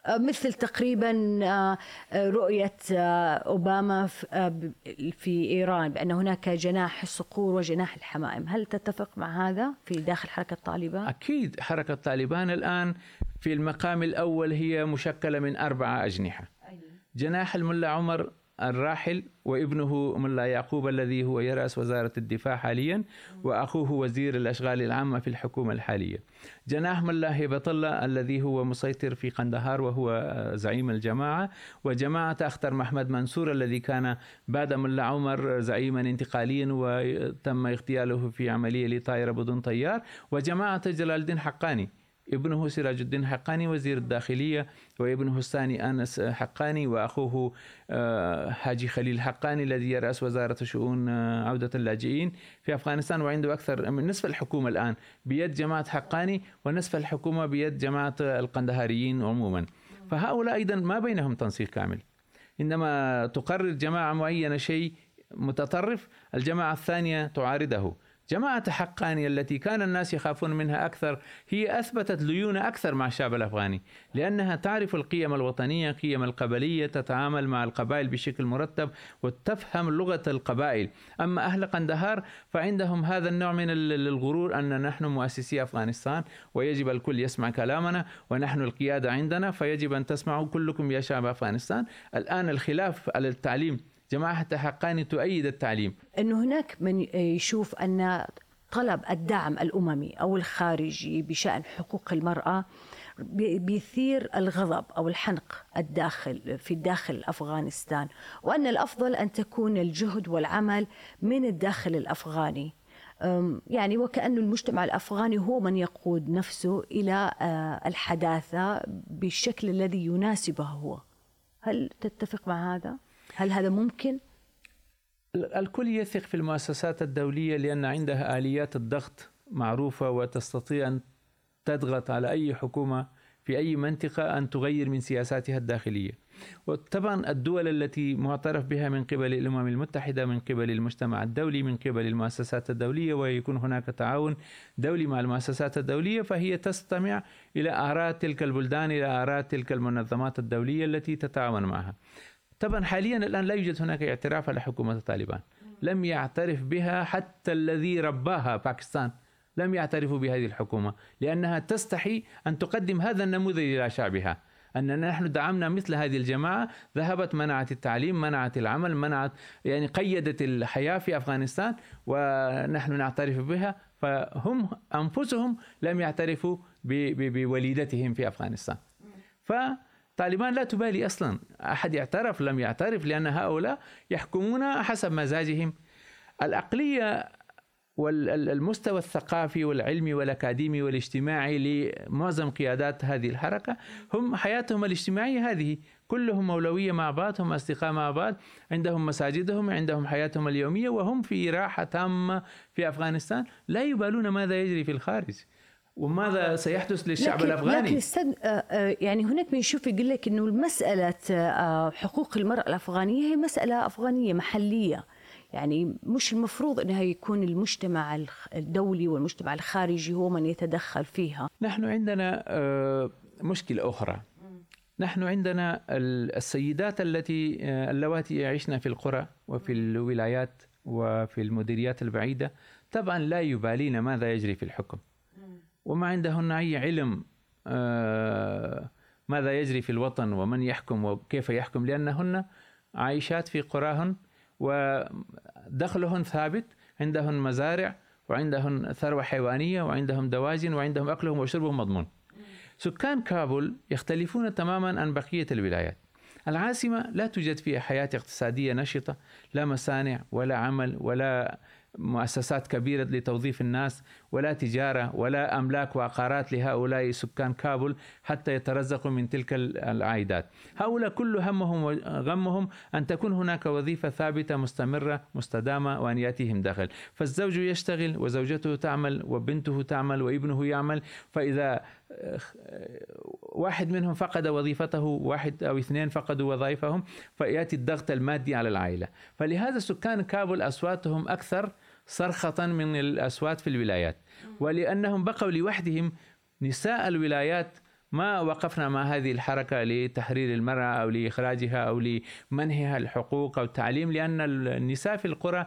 مثل تقريبا آه، رؤية آه، أوباما آه، في إيران بأن هناك جناح الصقور وجناح الحمائم هل تتفق مع هذا في داخل حركة طالبان؟ أكيد حركة طالبان الآن في المقام الأول هي مشكلة من أربعة أجنحة. جناح الملا عمر الراحل وابنه ملا يعقوب الذي هو يرأس وزارة الدفاع حاليا وأخوه وزير الأشغال العامة في الحكومة الحالية. جناح ملا هبة الله الذي هو مسيطر في قندهار وهو زعيم الجماعة. وجماعة أختر محمد منصور الذي كان بعد ملا عمر زعيما انتقاليا وتم اغتياله في عملية لطائرة بدون طيار. وجماعة جلال الدين حقاني. ابنه سراج الدين حقاني وزير الداخلية وابنه الثاني أنس حقاني وأخوه حاجي آه، خليل حقاني الذي يرأس وزارة شؤون آه، عودة اللاجئين في أفغانستان وعنده أكثر من نصف الحكومة الآن بيد جماعة حقاني ونصف الحكومة بيد جماعة القندهاريين عموما. فهؤلاء أيضا ما بينهم تنسيق كامل. إنما تقرر جماعة معينة شيء متطرف الجماعة الثانية تعارضه. جماعة حقاني التي كان الناس يخافون منها أكثر هي أثبتت ليونة أكثر مع الشعب الأفغاني لأنها تعرف القيم الوطنية قيم القبلية تتعامل مع القبائل بشكل مرتب وتفهم لغة القبائل. أما أهل قندهار فعندهم هذا النوع من الغرور أن نحن مؤسسي أفغانستان ويجب الكل يسمع كلامنا ونحن القيادة عندنا فيجب أن تسمعوا كلكم يا شعب أفغانستان. الآن الخلاف على التعليم جماعة حقاني تؤيد التعليم. أنه هناك من يشوف أن طلب الدعم الأممي أو الخارجي بشأن حقوق المرأة بيثير الغضب أو الحنق الداخل في داخل أفغانستان وأن الأفضل أن تكون الجهد والعمل من الداخل الأفغاني. يعني وكأن المجتمع الأفغاني هو من يقود نفسه إلى آه، الحداثة بالشكل الذي يناسبه هو. هل تتفق مع هذا؟ هل هذا ممكن؟ الكل يثق في المؤسسات الدولية لأن عندها آليات الضغط معروفة وتستطيع أن تضغط على أي حكومة في أي منطقة أن تغير من سياساتها الداخلية وطبعا الدول التي معترف بها من قبل الأمم المتحدة من قبل المجتمع الدولي من قبل المؤسسات الدولية ويكون هناك تعاون دولي مع المؤسسات الدولية فهي تستمع إلى آراء تلك البلدان إلى آراء تلك المنظمات الدولية التي تتعاون معها طبعا حاليا الآن لا يوجد هناك اعتراف على حكومة طالبان. لم يعترف بها حتى الذي رباها باكستان. لم يعترفوا بهذه الحكومة لأنها تستحي أن تقدم هذا النموذج إلى شعبها. أننا نحن دعمنا مثل هذه الجماعة ذهبت منعت التعليم منعت العمل منعت يعني قيدت الحياة في أفغانستان ونحن نعترف بها. فهم أنفسهم لم يعترفوا بوليدتهم في أفغانستان. ف طالبان لا تبالي أصلا. أحد يعترف لم يعترف لأن هؤلاء يحكمون حسب مزاجهم. الاقليه والمستوى الثقافي والعلمي والأكاديمي والاجتماعي لمعظم قيادات هذه الحركة هم حياتهم الاجتماعية هذه. كلهم مولوية مع بعض هم أصدقاء مع بعض عندهم مساجدهم عندهم حياتهم اليومية وهم في راحة تامة في أفغانستان. لا يبالون ماذا يجري في الخارج. وماذا سيحدث للشعب لكن الأفغاني؟ لكن أستاذ آه، آه، يعني هناك بنشوف يقول لك إنه مساله آه، حقوق المرأة الأفغانية هي مسألة أفغانية محلية. يعني مش المفروض إنها يكون المجتمع الدولي والمجتمع الخارجي هو من يتدخل فيها. نحن عندنا مشكلة أخرى. نحن عندنا ال- السيدات التي اللواتي يعيشن في القرى وفي الولايات وفي المديريات البعيدة طبعا لا يبالين ماذا يجري في الحكم. وما عندهن أي علم آه، ماذا يجري في الوطن ومن يحكم وكيف يحكم لأنهن عايشات في قراهن ودخلهن ثابت عندهن مزارع وعندهن ثروة حيوانية وعندهم دواجن وعندهم أكلهم وشربهم مضمون. سكان كابول يختلفون تماما عن بقية الولايات. العاصمة لا توجد فيها حياة اقتصادية نشطة لا مصانع ولا عمل ولا مؤسسات كبيرة لتوظيف الناس ولا تجارة ولا أملاك وعقارات لهؤلاء سكان كابول حتى يترزقوا من تلك العائدات. هؤلاء كل همهم وغمهم أن تكون هناك وظيفة ثابتة مستمرة مستدامة وأن يأتيهم دخل. فالزوج يشتغل وزوجته تعمل وبنته تعمل وابنه يعمل فإذا واحد منهم فقد وظيفته واحد أو اثنين فقدوا وظائفهم فيأتي الضغط المادي على العائلة. فلهذا سكان كابول أصواتهم أكثر صرخة من الأصوات في الولايات. ولأنهم بقوا لوحدهم نساء الولايات ما وقفنا مع هذه الحركة لتحرير المرأة أو لإخراجها أو لمنحها الحقوق أو التعليم لأن النساء في القرى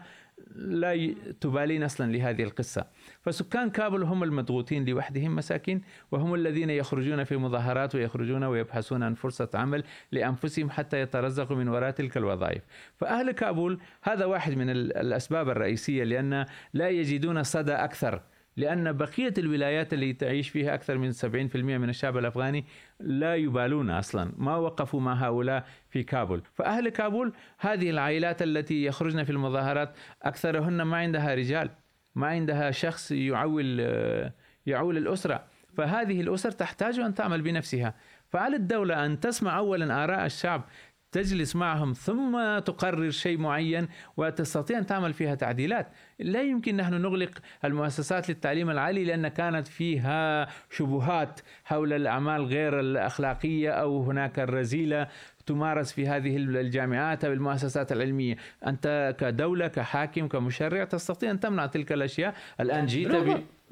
لا تبالين أصلا لهذه القصة، فسكان كابل هم المضغوطين لوحدهم مساكين وهم الذين يخرجون في مظاهرات ويخرجون ويبحثون عن فرصة عمل لأنفسهم حتى يترزقوا من وراء تلك الوظائف. فأهل كابول هذا واحد من ال- الأسباب الرئيسية لأن لا يجدون صدى أكثر لأن بقية الولايات اللي تعيش فيها أكثر من 70% من الشعب الأفغاني لا يبالون أصلا. ما وقفوا مع هؤلاء في كابول. فأهل كابول هذه العائلات التي يخرجن في المظاهرات أكثرهن ما عندها رجال ما عندها شخص يعول يعول الأسرة. فهذه الأسر تحتاج أن تعمل بنفسها. فعلى الدولة أن تسمع أولا آراء الشعب تجلس معهم ثم تقرر شيء معين وتستطيع أن تعمل فيها تعديلات. لا يمكن نحن نغلق المؤسسات للتعليم العالي لأن كانت فيها شبهات حول الأعمال غير الأخلاقية أو هناك الرذيلة تمارس في هذه الجامعات أو المؤسسات العلمية. أنت كدولة كحاكم كمشرع تستطيع أن تمنع تلك الأشياء. الآن جيت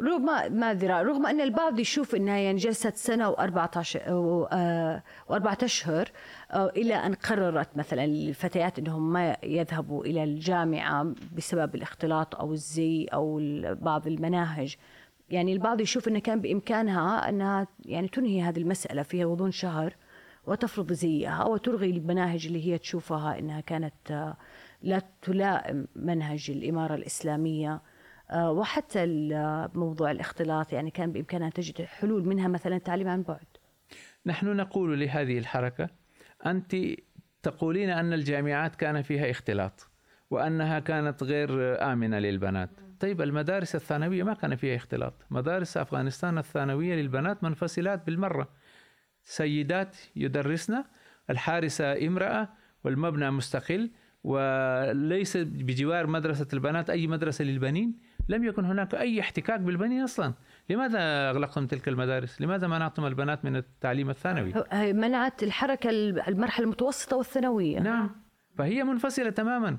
رغم ب... رغم أن البعض يشوف أنها يعني جلست سنة و14 وأربعة أشهر آه، إلى أن قررت مثلا الفتيات أنهم ما يذهبوا إلى الجامعة بسبب الاختلاط أو الزي أو بعض المناهج. يعني البعض يشوف أنه كان بإمكانها أنها يعني تنهي هذه المسألة في غضون شهر وتفرض زيها وتلغي المناهج اللي هي تشوفها أنها كانت آه، لا تلائم منهج الإمارة الإسلامية. آه، وحتى ال- موضوع الاختلاط يعني كان بإمكانها تجد حلول منها مثلا التعليم عن بعد. نحن نقول لهذه الحركة أنت تقولين أن الجامعات كان فيها اختلاط وأنها كانت غير آمنة للبنات. طيب المدارس الثانوية ما كان فيها اختلاط. مدارس أفغانستان الثانوية للبنات منفصلات بالمرة. سيدات يدرسن الحارسة امرأة والمبنى مستقل وليس بجوار مدرسة البنات أي مدرسة للبنين. لم يكن هناك أي احتكاك بالبنين أصلا. لماذا أغلقتم تلك المدارس؟ لماذا منعتم البنات من التعليم الثانوي؟ هي منعت الحركة المرحلة المتوسطة والثانوية. نعم فهي منفصلة تماما.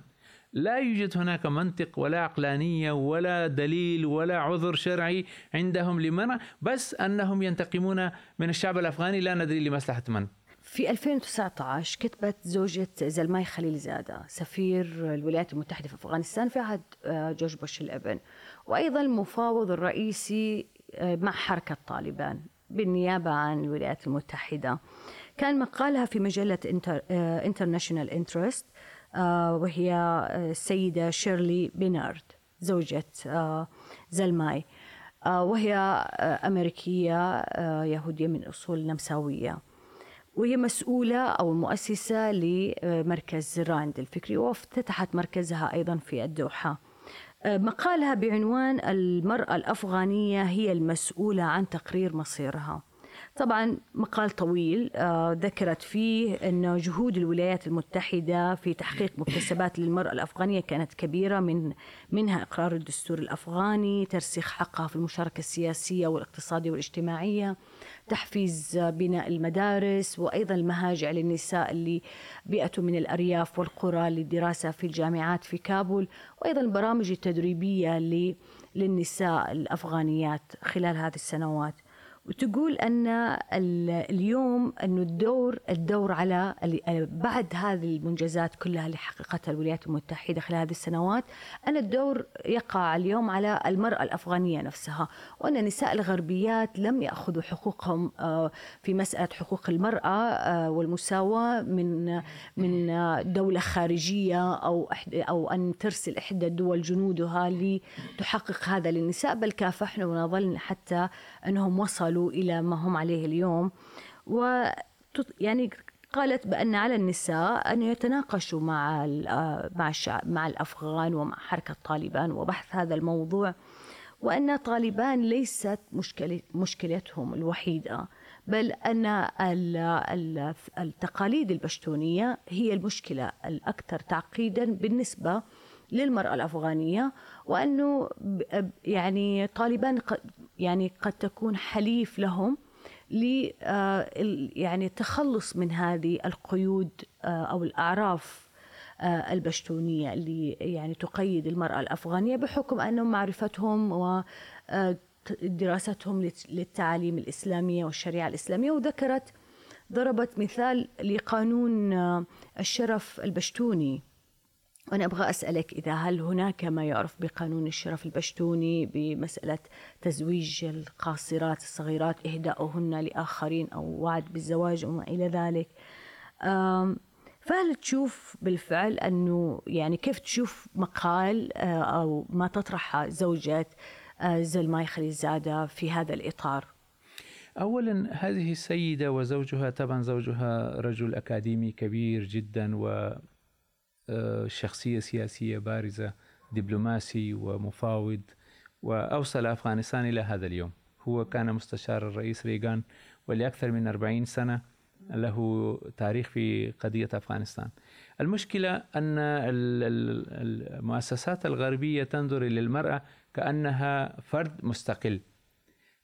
لا يوجد هناك منطق ولا عقلانية ولا دليل ولا عذر شرعي عندهم لمنع بس أنهم ينتقمون من الشعب الأفغاني. لا ندري لمصلحة من. في 2019 كتبت زوجة زلماي خليل زادة سفير الولايات المتحدة في أفغانستان في عهد آه، جورج بوش الأبن. وأيضا المفاوض الرئيسي آه، مع حركة طالبان بالنيابة عن الولايات المتحدة. كان مقالها في مجلة International Interest وهي آه، السيدة شيرلي بينارد زوجة زلماي. وهي أمريكية يهودية من أصول نمساوية. وهي مسؤولة أو مؤسسة لمركز راند الفكري وافتتحت مركزها أيضا في الدوحة. مقالها بعنوان المرأة الأفغانية هي المسؤولة عن تقرير مصيرها. طبعا مقال طويل آه، ذكرت فيه أن جهود الولايات المتحدة في تحقيق مكتسبات للمرأة الأفغانية كانت كبيرة من منها إقرار الدستور الأفغاني ترسيخ حقها في المشاركة السياسية والاقتصادية والاجتماعية تحفيز بناء المدارس وأيضا المهاجع للنساء اللي بيأتوا من الأرياف والقرى للدراسة في الجامعات في كابول وأيضا البرامج التدريبية للنساء الأفغانيات خلال هذه السنوات. وتقول أن اليوم أنه الدور الدور على بعد هذه المنجزات كلها اللي حققتها الولايات المتحدة خلال هذه السنوات أن الدور يقع اليوم على المرأة الأفغانية نفسها وأن النساء الغربيات لم يأخذوا حقوقهم آه، في مسألة حقوق المرأة آه، والمساواة من من دولة خارجية أو أو أن ترسل إحدى الدول جنودها لتحقق هذا للنساء بل كافحنا ونظلنا حتى أنهم وصلوا وصلوا إلى ما هم عليه اليوم. و يعني قالت بأن على النساء أن يتناقشوا مع مع مع الأفغان ومع حركة طالبان وبحث هذا الموضوع. وأن طالبان ليست مشكلة مشكلتهم الوحيدة بل أن التقاليد البشتونية هي المشكلة الأكثر تعقيدا بالنسبة للمرأة الأفغانية وأنه يعني طالبان يعني قد تكون حليف لهم ل آه، يعني التخلص من هذه القيود آه، أو الأعراف آه، البشتونية اللي يعني تقيد المرأة الأفغانية بحكم أنهم معرفتهم و دراستهم للتعاليم الإسلامية والشريعة الإسلامية وذكرت ضربت مثال لقانون الشرف البشتوني. وأنا أبغى أسألك إذا هل هناك ما يعرف بقانون الشرف البشتوني بمسألة تزويج القاصرات الصغيرات إهداؤهن لآخرين أو وعد بالزواج وما إلى ذلك؟ فهل تشوف بالفعل أنه يعني كيف تشوف مقال آه، أو ما تطرحه زوجة آه، زلماي خليزادة في هذا الإطار؟ اولا هذه السيده وزوجها طبعا زوجها رجل أكاديمي كبير جدا و شخصية سياسية بارزة دبلوماسي ومفاوض وأوصل أفغانستان إلى هذا اليوم. هو كان مستشار الرئيس ريغان ولأكثر من 40 سنة له تاريخ في قضية أفغانستان. المشكلة أن المؤسسات الغربية تنظر إلى المرأة كأنها فرد مستقل.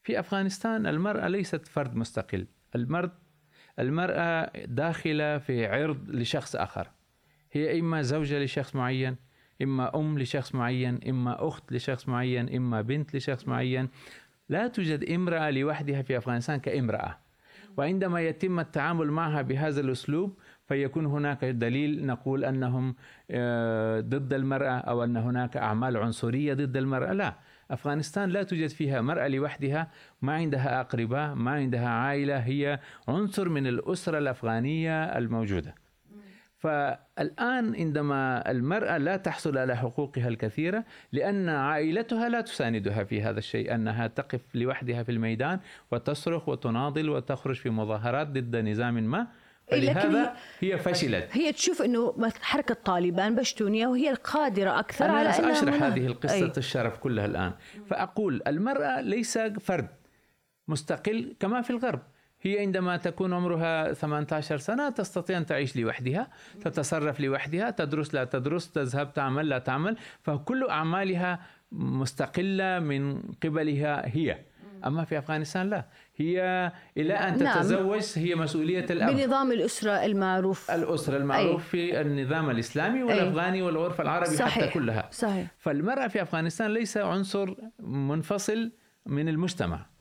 في أفغانستان المرأة ليست فرد مستقل. المرأة داخلة في عرض لشخص آخر. هي إما زوجة لشخص معين إما أم لشخص معين إما أخت لشخص معين إما بنت لشخص معين. لا توجد امرأة لوحدها في أفغانستان كامرأة. وعندما يتم التعامل معها بهذا الأسلوب فيكون هناك دليل نقول أنهم آه، ضد المرأة أو أن هناك أعمال عنصرية ضد المرأة. لا أفغانستان لا توجد فيها مرأة لوحدها ما عندها أقرباء ما عندها عائلة هي عنصر من الأسرة الأفغانية الموجودة. فالآن عندما المرأة لا تحصل على حقوقها الكثيرة لأن عائلتها لا تساندها في هذا الشيء أنها تقف لوحدها في الميدان وتصرخ وتناضل وتخرج في مظاهرات ضد نظام ما. فلهذا هي فشلت. هي تشوف إنه حركة طالبان بشتونية وهي القادرة أكثر أنا على أنا أشرح هذه القصة أي. الشرف كلها الآن. فأقول المرأة ليس فرد مستقل كما في الغرب. هي عندما تكون عمرها 18 سنة تستطيع أن تعيش لوحدها تتصرف لوحدها تدرس لا تدرس تذهب تعمل لا تعمل فكل أعمالها مستقلة من قبلها هي أما في أفغانستان لا هي إلى أن نعم. تتزوج هي مسؤولية الأب بنظام الأسرة المعروف الأسرة المعروف أي. في النظام الإسلامي والأفغاني والعرف العربي صحيح. حتى كلها صحيح. فالمرأة في أفغانستان ليس عنصر منفصل من المجتمع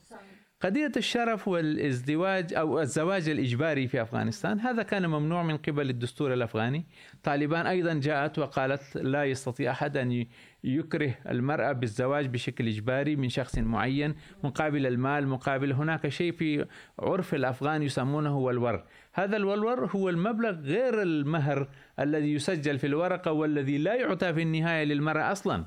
قضية الشرف والازدواج أو الزواج الإجباري في أفغانستان هذا كان ممنوع من قبل الدستور الأفغاني. طالبان أيضا جاءت وقالت لا يستطيع أحد أن يكره المرأة بالزواج بشكل إجباري من شخص معين مقابل المال مقابل هناك شيء في عرف الأفغان يسمونه والور. هذا الولور هو المبلغ غير المهر الذي يسجل في الورقة والذي لا يعطى في النهاية للمرأة أصلا.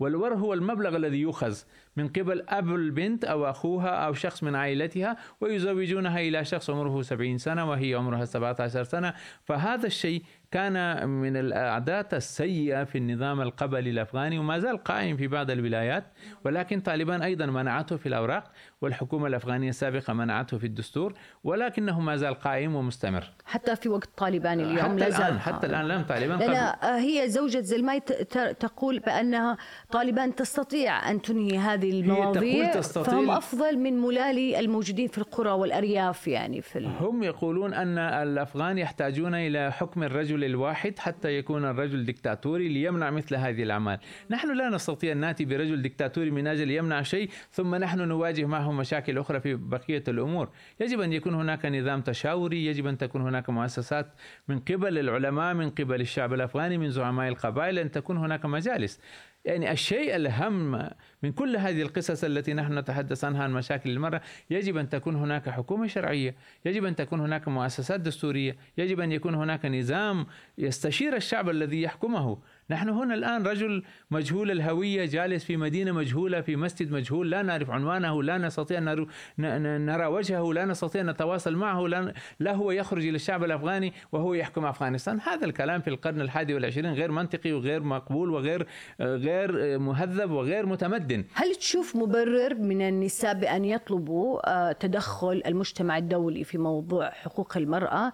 والور هو المبلغ الذي يؤخذ من قبل أب البنت أو أخوها أو شخص من عائلتها ويزوجونها إلى شخص عمره 70 سنة وهي عمرها 17 سنة. فهذا الشيء كان من الأعداد السيئة في النظام القبلي الأفغاني وما زال قائم في بعض الولايات ولكن طالبان أيضا منعته في الأوراق والحكومة الأفغانية السابقة منعته في الدستور ولكنه ما زال قائم ومستمر. حتى في وقت طالبان اليوم. حتى الآن حتى الآن لم طالبان لأن هي زوجة زلماي تقول بأنها طالبان تستطيع أن تنهي هذه المواضيع تستطيع. فهم أفضل من ملالي الموجودين في القرى والأرياف يعني في ال... هم يقولون أن الأفغان يحتاجون إلى حكم الرجل الواحد حتى يكون الرجل دكتاتوري ليمنع مثل هذه الأعمال. نحن لا نستطيع أن نأتي برجل دكتاتوري من أجل يمنع شيء ثم نحن نواجه معه مشاكل أخرى في بقية الأمور. يجب أن يكون هناك نظام تشاوري يجب أن تكون هناك مؤسسات من قبل العلماء من قبل الشعب الأفغاني من زعماء القبائل أن تكون هناك مجالس. يعني الشيء الأهم من كل هذه القصص التي نحن نتحدث عنها عن مشاكل المرأة يجب أن تكون هناك حكومة شرعية يجب أن تكون هناك مؤسسات دستورية يجب أن يكون هناك نظام يستشير الشعب الذي يحكمه. نحن هنا الآن رجل مجهول الهوية جالس في مدينة مجهولة في مسجد مجهول لا نعرف عنوانه لا نستطيع أن نرى وجهه لا نستطيع أن نتواصل معه لا, هو يخرج إلى الشعب الأفغاني وهو يحكم أفغانستان. هذا الكلام في القرن الحادي والعشرين غير منطقي وغير مقبول وغير غير مهذب وغير متمدن. هل تشوف مبرر من النساء بأن يطلبوا آه، تدخل المجتمع الدولي في موضوع حقوق المرأة؟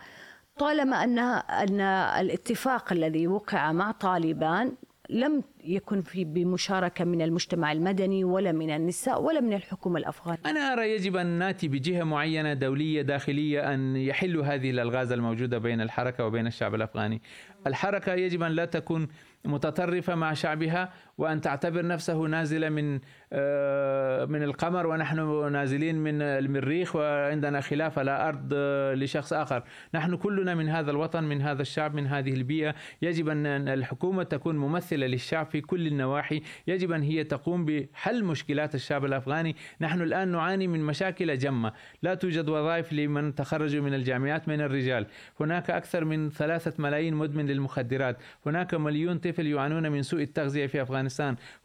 طالما أن أن الاتفاق الذي وقع مع طالبان لم يكن في بمشاركة من المجتمع المدني ولا من النساء ولا من الحكومة الأفغانية. أنا أرى يجب أن نأتي بجهة معينة دولية داخلية أن يحلوا هذه الألغاز الموجودة بين الحركة وبين الشعب الأفغاني. الحركة يجب أن لا تكون متطرفة مع شعبها وأن تعتبر نفسه نازلة من آه، من القمر ونحن نازلين من المريخ وعندنا خلاف على أرض آه، لشخص آخر. نحن كلنا من هذا الوطن من هذا الشعب من هذه البيئة. يجب أن الحكومة تكون ممثلة للشعب في كل النواحي. يجب أن هي تقوم بحل مشكلات الشعب الأفغاني. نحن الآن نعاني من مشاكل جمة. لا توجد وظائف لمن تخرجوا من الجامعات من الرجال. هناك أكثر من ثلاثة ملايين مدمن للمخدرات. هناك مليون طفل يعانون من سوء التغذية في أفغانستان.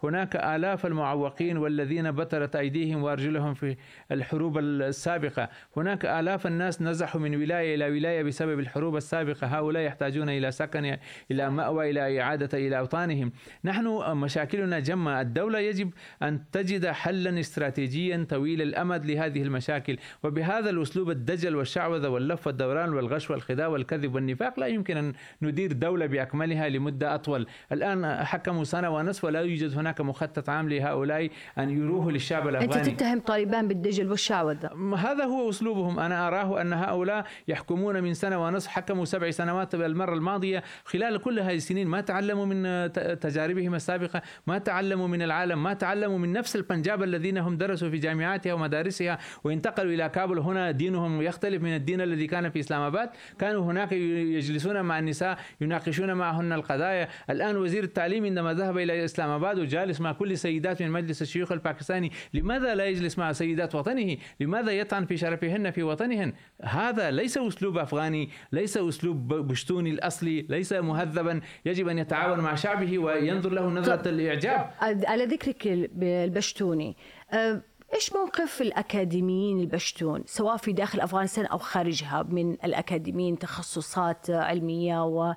هناك آلاف المعوقين والذين بترت أيديهم وأرجلهم في الحروب السابقة. هناك آلاف الناس نزحوا من ولاية إلى ولاية بسبب الحروب السابقة. هؤلاء يحتاجون إلى سكن إلى مأوى إلى إعادة إلى أوطانهم. نحن مشاكلنا جمة الدولة يجب أن تجد حلا استراتيجيا طويل الأمد لهذه المشاكل. وبهذا الأسلوب الدجل والشعوذة واللف والدوران والغش والخداع والكذب والنفاق لا يمكن أن ندير دولة بأكملها لمدة أطول. الآن حكموا سنة ونصف ولا يوجد هناك مخطط عام لهؤلاء أن يروه للشعب الأفغاني. أنت تتهم طالبان بالدجل والشعوذة. هذا هو أسلوبهم. أنا أراه أن هؤلاء يحكمون من سنة ونصف حكموا سبع سنوات المرة الماضية. خلال كل هذه السنين ما تعلموا من تجاربهم السابقة ما تعلموا من العالم ما تعلموا من نفس البنجاب الذين هم درسوا في جامعاتها ومدارسها وانتقلوا إلى كابل. هنا دينهم يختلف من الدين الذي كان في إسلام آباد. كانوا هناك يجلسون مع النساء يناقشون معهن القضايا. الآن وزير التعليم عندما ذهب إلى إسلام آباد وجالس مع كل السيدات من مجلس الشيوخ الباكستاني. لماذا لا يجلس مع سيدات وطنه؟ لماذا يطعن في شرفهن في وطنهن؟ هذا ليس أسلوب أفغاني ليس أسلوب بشتوني الأصلي ليس مهذبا. يجب أن يتعاون مع شعبه وينظر له نظرة الإعجاب على ذكرك البشتوني أه، إيش موقف الأكاديميين البشتون سواء في داخل أفغانستان أو خارجها من الأكاديميين تخصصات علمية و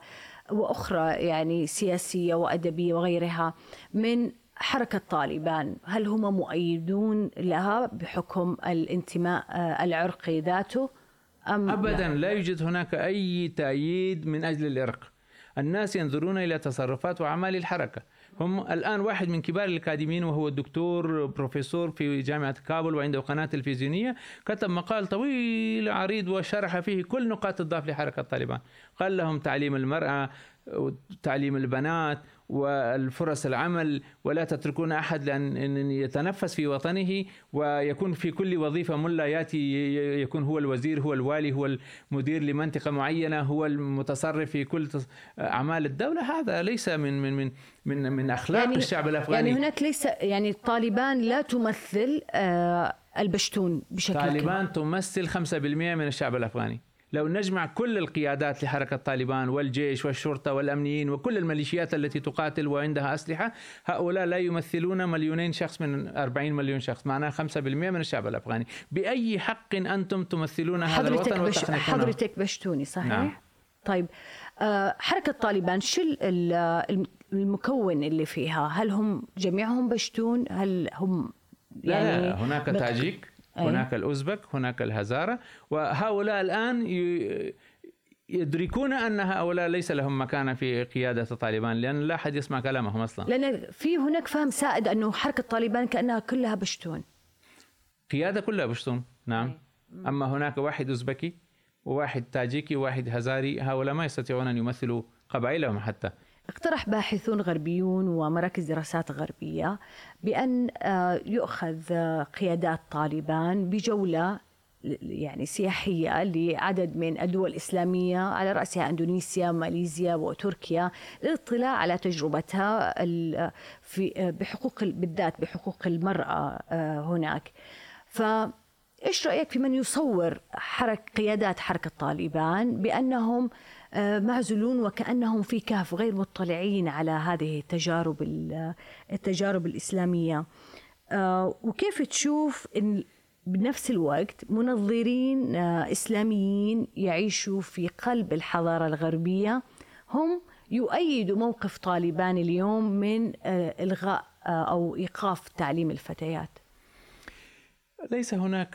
وأخرى يعني سياسية وأدبية وغيرها من حركة طالبان. هل هم مؤيدون لها بحكم الانتماء آه، العرقي ذاته أم أبدا لا, لا يوجد هناك أي تأييد من أجل العرق. الناس ينظرون إلى تصرفات وأعمال الحركة. هم الآن واحد من كبار الأكاديميين وهو الدكتور بروفيسور في جامعة كابل وعنده قناة تلفزيونية. كتب مقال طويل عريض وشرح فيه كل نقاط الضعف لحركة طالبان قال لهم تعليم المرأة وتعليم البنات والفرص العمل ولا تتركون أحد لأن يتنفس في وطنه ويكون في كل وظيفة ملا يأتي يكون هو الوزير هو الوالي هو المدير لمنطقة معينة هو المتصرف في كل أعمال الدولة. هذا ليس من من من من, من أخلاق يعني الشعب الأفغاني. يعني هناك ليس يعني طالبان لا تمثل آه، البشتون بشكل طالبان تمثل 5% من الشعب الأفغاني. لو نجمع كل القيادات لحركة طالبان والجيش والشرطة والأمنيين وكل الميليشيات التي تقاتل وعندها أسلحة هؤلاء لا يمثلون مليونين شخص من 40 مليون شخص معناها 5% من الشعب الأفغاني. بأي حق أنتم تمثلون هذا الوطن بش... حضرتك بشتوني صحيح؟ نعم. طيب آه، حركة طالبان شو المكون اللي فيها؟ هل هم جميعهم بشتون؟ هل هم يعني لا هناك تاجيك. هناك الأوزبك هناك الهزارة. وهؤلاء الآن يدركون أن هؤلاء ليس لهم مكانة في قيادة طالبان لأن لا أحد يسمع كلامهم أصلا. لأن في هناك فهم سائد أنه حركة طالبان كأنها كلها بشتون. قيادة كلها بشتون نعم. أما هناك واحد أوزبكي وواحد تاجيكي وواحد هزاري هؤلاء ما يستطيعون أن يمثلوا قبائلهم حتى. اقترح باحثون غربيون ومراكز دراسات غربية بأن آه، يؤخذ آه، قيادات طالبان بجولة يعني سياحية لعدد من الدول الإسلامية على رأسها أندونيسيا ماليزيا وتركيا للاطلاع على تجربتها في آه، بحقوق بالذات بحقوق المرأة هناك. ف إيش رأيك في من يصور حرك قيادات حركة طالبان بأنهم معزولون وكأنهم في كهف غير مطلعين على هذه التجارب التجارب الإسلامية. آه، وكيف تشوف إن بنفس الوقت منظرين آه، إسلاميين يعيشوا في قلب الحضارة الغربية؟ هم يؤيدوا موقف طالبان اليوم من إلغاء أو إيقاف تعليم الفتيات. ليس هناك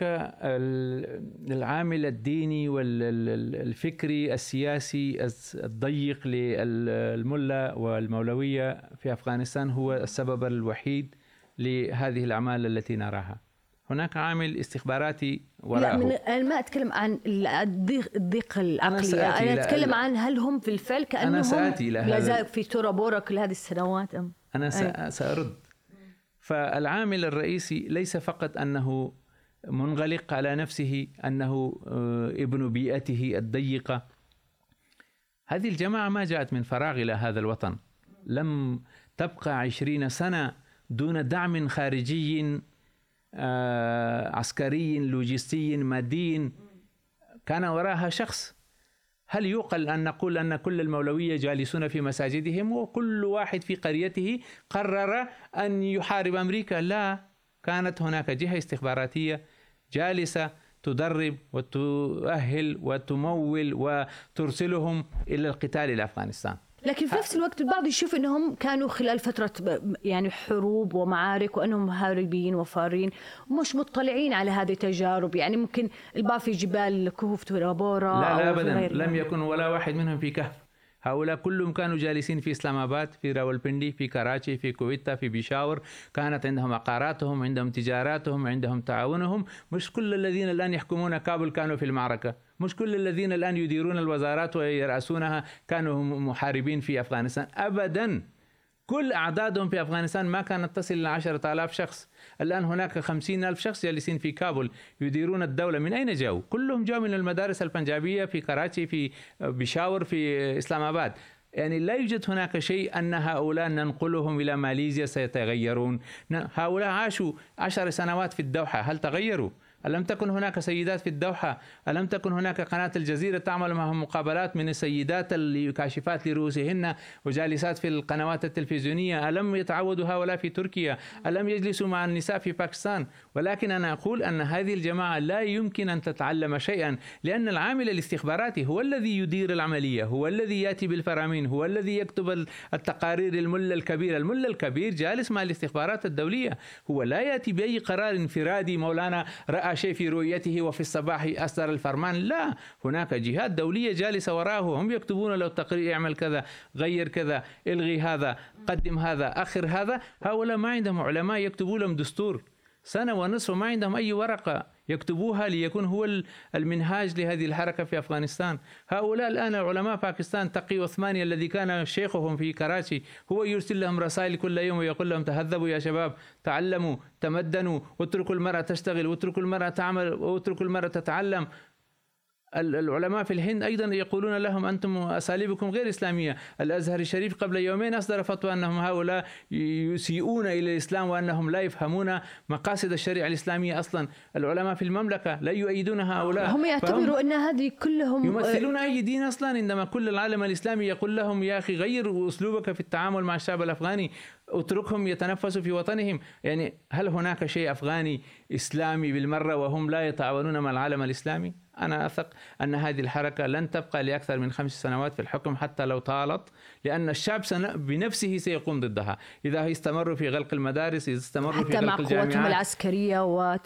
العامل الديني والفكري السياسي الضيق للملا والمولوية في أفغانستان هو السبب الوحيد لهذه الأعمال التي نراها. هناك عامل استخباراتي وراءه. لا من أنا ما أتكلم عن الضيق الضيق العقلي أنا, أنا أتكلم عن هل هم في الفعل كانهم أنا سأتي لا في تورا بورا كل هذه السنوات أم؟ أنا سأرد. فالعامل الرئيسي ليس فقط أنه منغلق على نفسه أنه آه، ابن بيئته الضيقة. هذه الجماعة ما جاءت من فراغ إلى هذا الوطن. لم تبقى عشرين سنة دون دعم خارجي آه، عسكري لوجستي مادي. كان وراها شخص هل يوقل أن نقول أن كل المولوية جالسون في مساجدهم وكل واحد في قريته قرر أن يحارب أمريكا؟ لا. كانت هناك جهة استخباراتية جالسة تدرب وتؤهل وتمول وترسلهم إلى القتال إلى أفغانستان. لكن في نفس الوقت البعض يشوف إنهم كانوا خلال فترة يعني حروب ومعارك وإنهم هاربين وفارين ومش مطلعين على هذه التجارب. يعني ممكن البعض في جبال كهوف تورابورا لا لا ابدا. لم يكن ولا واحد منهم في كهف. هؤلاء كلهم كانوا جالسين في إسلام آباد في راولبندي في كراتشي في كويتا في بيشاور. كانت عندهم عقاراتهم عندهم تجاراتهم عندهم تعاونهم. مش كل الذين الآن يحكمون كابل كانوا في المعركة. مش كل الذين الآن يديرون الوزارات ويرأسونها كانوا محاربين في أفغانستان. ابدا. كل أعدادهم في أفغانستان ما كانت تصل إلى عشرة آلاف شخص. الآن هناك خمسين ألف شخص جالسين في كابول يديرون الدولة. من أين جاءوا؟ كلهم جاءوا من المدارس البنجابية في كراتشي في بشاور في إسلام آباد. يعني لا يوجد هناك شيء أن هؤلاء ننقلهم إلى ماليزيا سيتغيرون. هؤلاء عاشوا عشر سنوات في الدوحة. هل تغيروا؟ ألم تكن هناك سيدات في الدوحة؟ ألم تكن هناك قناة الجزيرة تعمل معهم مقابلات من السيدات الكاشفات لرؤوسهن وجالسات في القنوات التلفزيونية؟ ألم يتعودوا هؤلاء في تركيا؟ ألم يجلسوا مع النساء في باكستان؟ ولكن أنا أقول أن هذه الجماعة لا يمكن أن تتعلم شيئا لأن العامل الاستخباراتي هو الذي يدير العملية هو الذي يأتي بالفرامين هو الذي يكتب التقارير الملا الكبير الملا الكبير جالس مع الاستخبارات الدولية هو لا يأتي بأي قرار انفرادي. مولانا رأى شيء في رؤيته وفي الصباح أصدر الفرمان. لا هناك جهات دولية جالسة وراءه. هم يكتبون له التقرير اعمل كذا غير كذا إلغي هذا قدم هذا أخر هذا. هؤلاء ما عندهم علماء يكتبوا لهم دستور. سنة ونصف ما عندهم أي ورقة يكتبوها ليكون هو المنهاج لهذه الحركة في أفغانستان. هؤلاء الآن علماء باكستان تقي عثماني الذي كان شيخهم في كراتشي. هو يرسل لهم رسائل كل يوم ويقول لهم تهذبوا يا شباب تعلموا تمدنوا واتركوا المرأة تشتغل واتركوا المرأة تعمل واتركوا المرأة تتعلم. العلماء في الهند أيضا يقولون لهم أنتم أساليبكم غير إسلامية، الازهر الشريف قبل يومين أصدر فتوى أنهم هؤلاء يسيئون إلى الإسلام وأنهم لا يفهمون مقاصد الشريعة الإسلامية أصلا، العلماء في المملكة لا يؤيدون هؤلاء. هم يعتبروا أن هذه كلهم يمثلون أي دين أصلا عندما كل العالم الإسلامي يقول لهم يا أخي غير أسلوبك في التعامل مع الشعب الأفغاني اتركهم يتنفسوا في وطنهم. يعني هل هناك شيء أفغاني إسلامي بالمرة وهم لا يتعاونون مع العالم الإسلامي؟ أنا أثق أن هذه الحركة لن تبقى لأكثر من خمس سنوات في الحكم حتى لو طالت لأن الشعب بنفسه سيقوم ضدها. إذا استمروا في غلق المدارس إذا استمروا في غلق الجامعات حتى مع قوتهم العسكرية و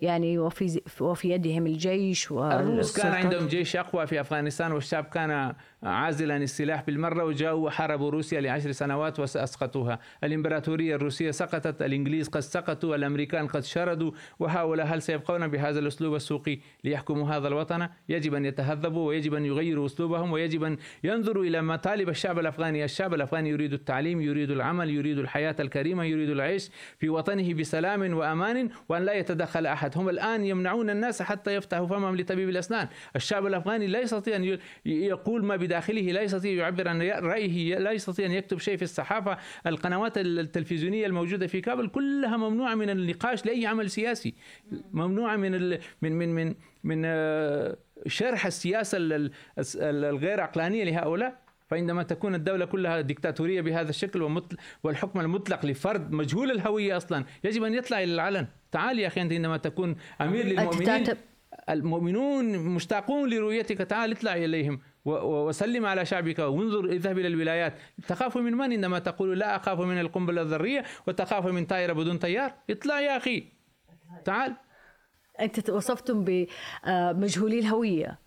يعني وفي وفي يدهم الجيش الروس كان عندهم جيش أقوى في أفغانستان والشعب كان عازلا السلاح بالمرة وجاءوا وحاربوا روسيا لعشر سنوات وأسقطوها الإمبراطورية الروسية سقطت الإنجليز قد سقطوا الأمريكان قد شردوا وهؤلاء هل سيبقون بهذا الأسلوب السوقي ليحكموا هذا الوطن؟ يجب أن يتهذبوا ويجب أن يغيروا أسلوبهم ويجب أن ينظروا إلى مطالب الشعب الأفغاني الشعب الأفغاني يريد التعليم يريد العمل يريد الحياة الكريمة يريد العيش في وطنه بسلام وأمان وأن لا يتدخل أحد. هم الآن يمنعون الناس حتى يفتحوا فمهم لطبيب الأسنان. الشعب الأفغاني لا يستطيع أن يقول ما بداخله لا يستطيع يعبر عن رأيه لا يستطيع أن يكتب شيء في الصحافة. القنوات التلفزيونية الموجودة في كابل كلها ممنوعة من النقاش لأي عمل سياسي. ممنوعة من من من من من آه، شرح السياسة الغير عقلانية لهؤلاء. فعندما تكون الدولة كلها ديكتاتورية بهذا الشكل والحكم المطلق لفرد مجهول الهوية أصلا. يجب أن يطلع إلى العلن. تعال يا أخي أنت عندما تكون أمير للمؤمنين المؤمنون مشتاقون لرؤيتك تعال اطلع إليهم وسلم على شعبك وانظر اذهب إلى الولايات. تخاف من من عندما تقول لا أخاف من القنبلة الذرية وتخاف من طائرة بدون طيار؟ اطلع يا أخي. تعال. أنت وصفتم بمجهولي الهوية.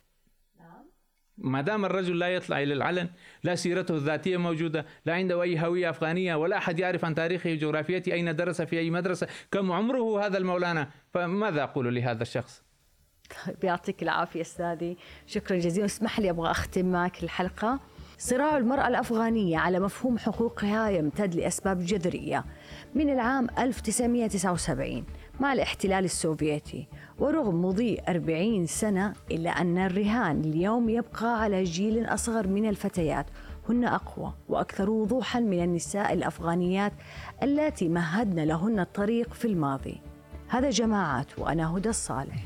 ما دام الرجل لا يطلع إلى العلن لا سيرته الذاتية موجودة لا عنده أي هوية أفغانية ولا أحد يعرف عن تاريخه وجغرافيته أين درس في أي مدرسة كم عمره هذا المولانا؟ فماذا أقول لهذا الشخص؟ طيب يعطيك العافية أستاذي. شكرا جزيلا. اسمح لي أبغى أختم معك الحلقة. صراع المرأة الأفغانية على مفهوم حقوقها يمتد لأسباب جذرية. من العام 1979 مع الاحتلال السوفيتي ورغم مضي 40 سنة إلا أن الرهان اليوم يبقى على جيل أصغر من الفتيات. هن أقوى وأكثر وضوحا من النساء الأفغانيات اللاتي مهدن لهن الطريق في الماضي. هذا جماعات وأنا هدى الصالح.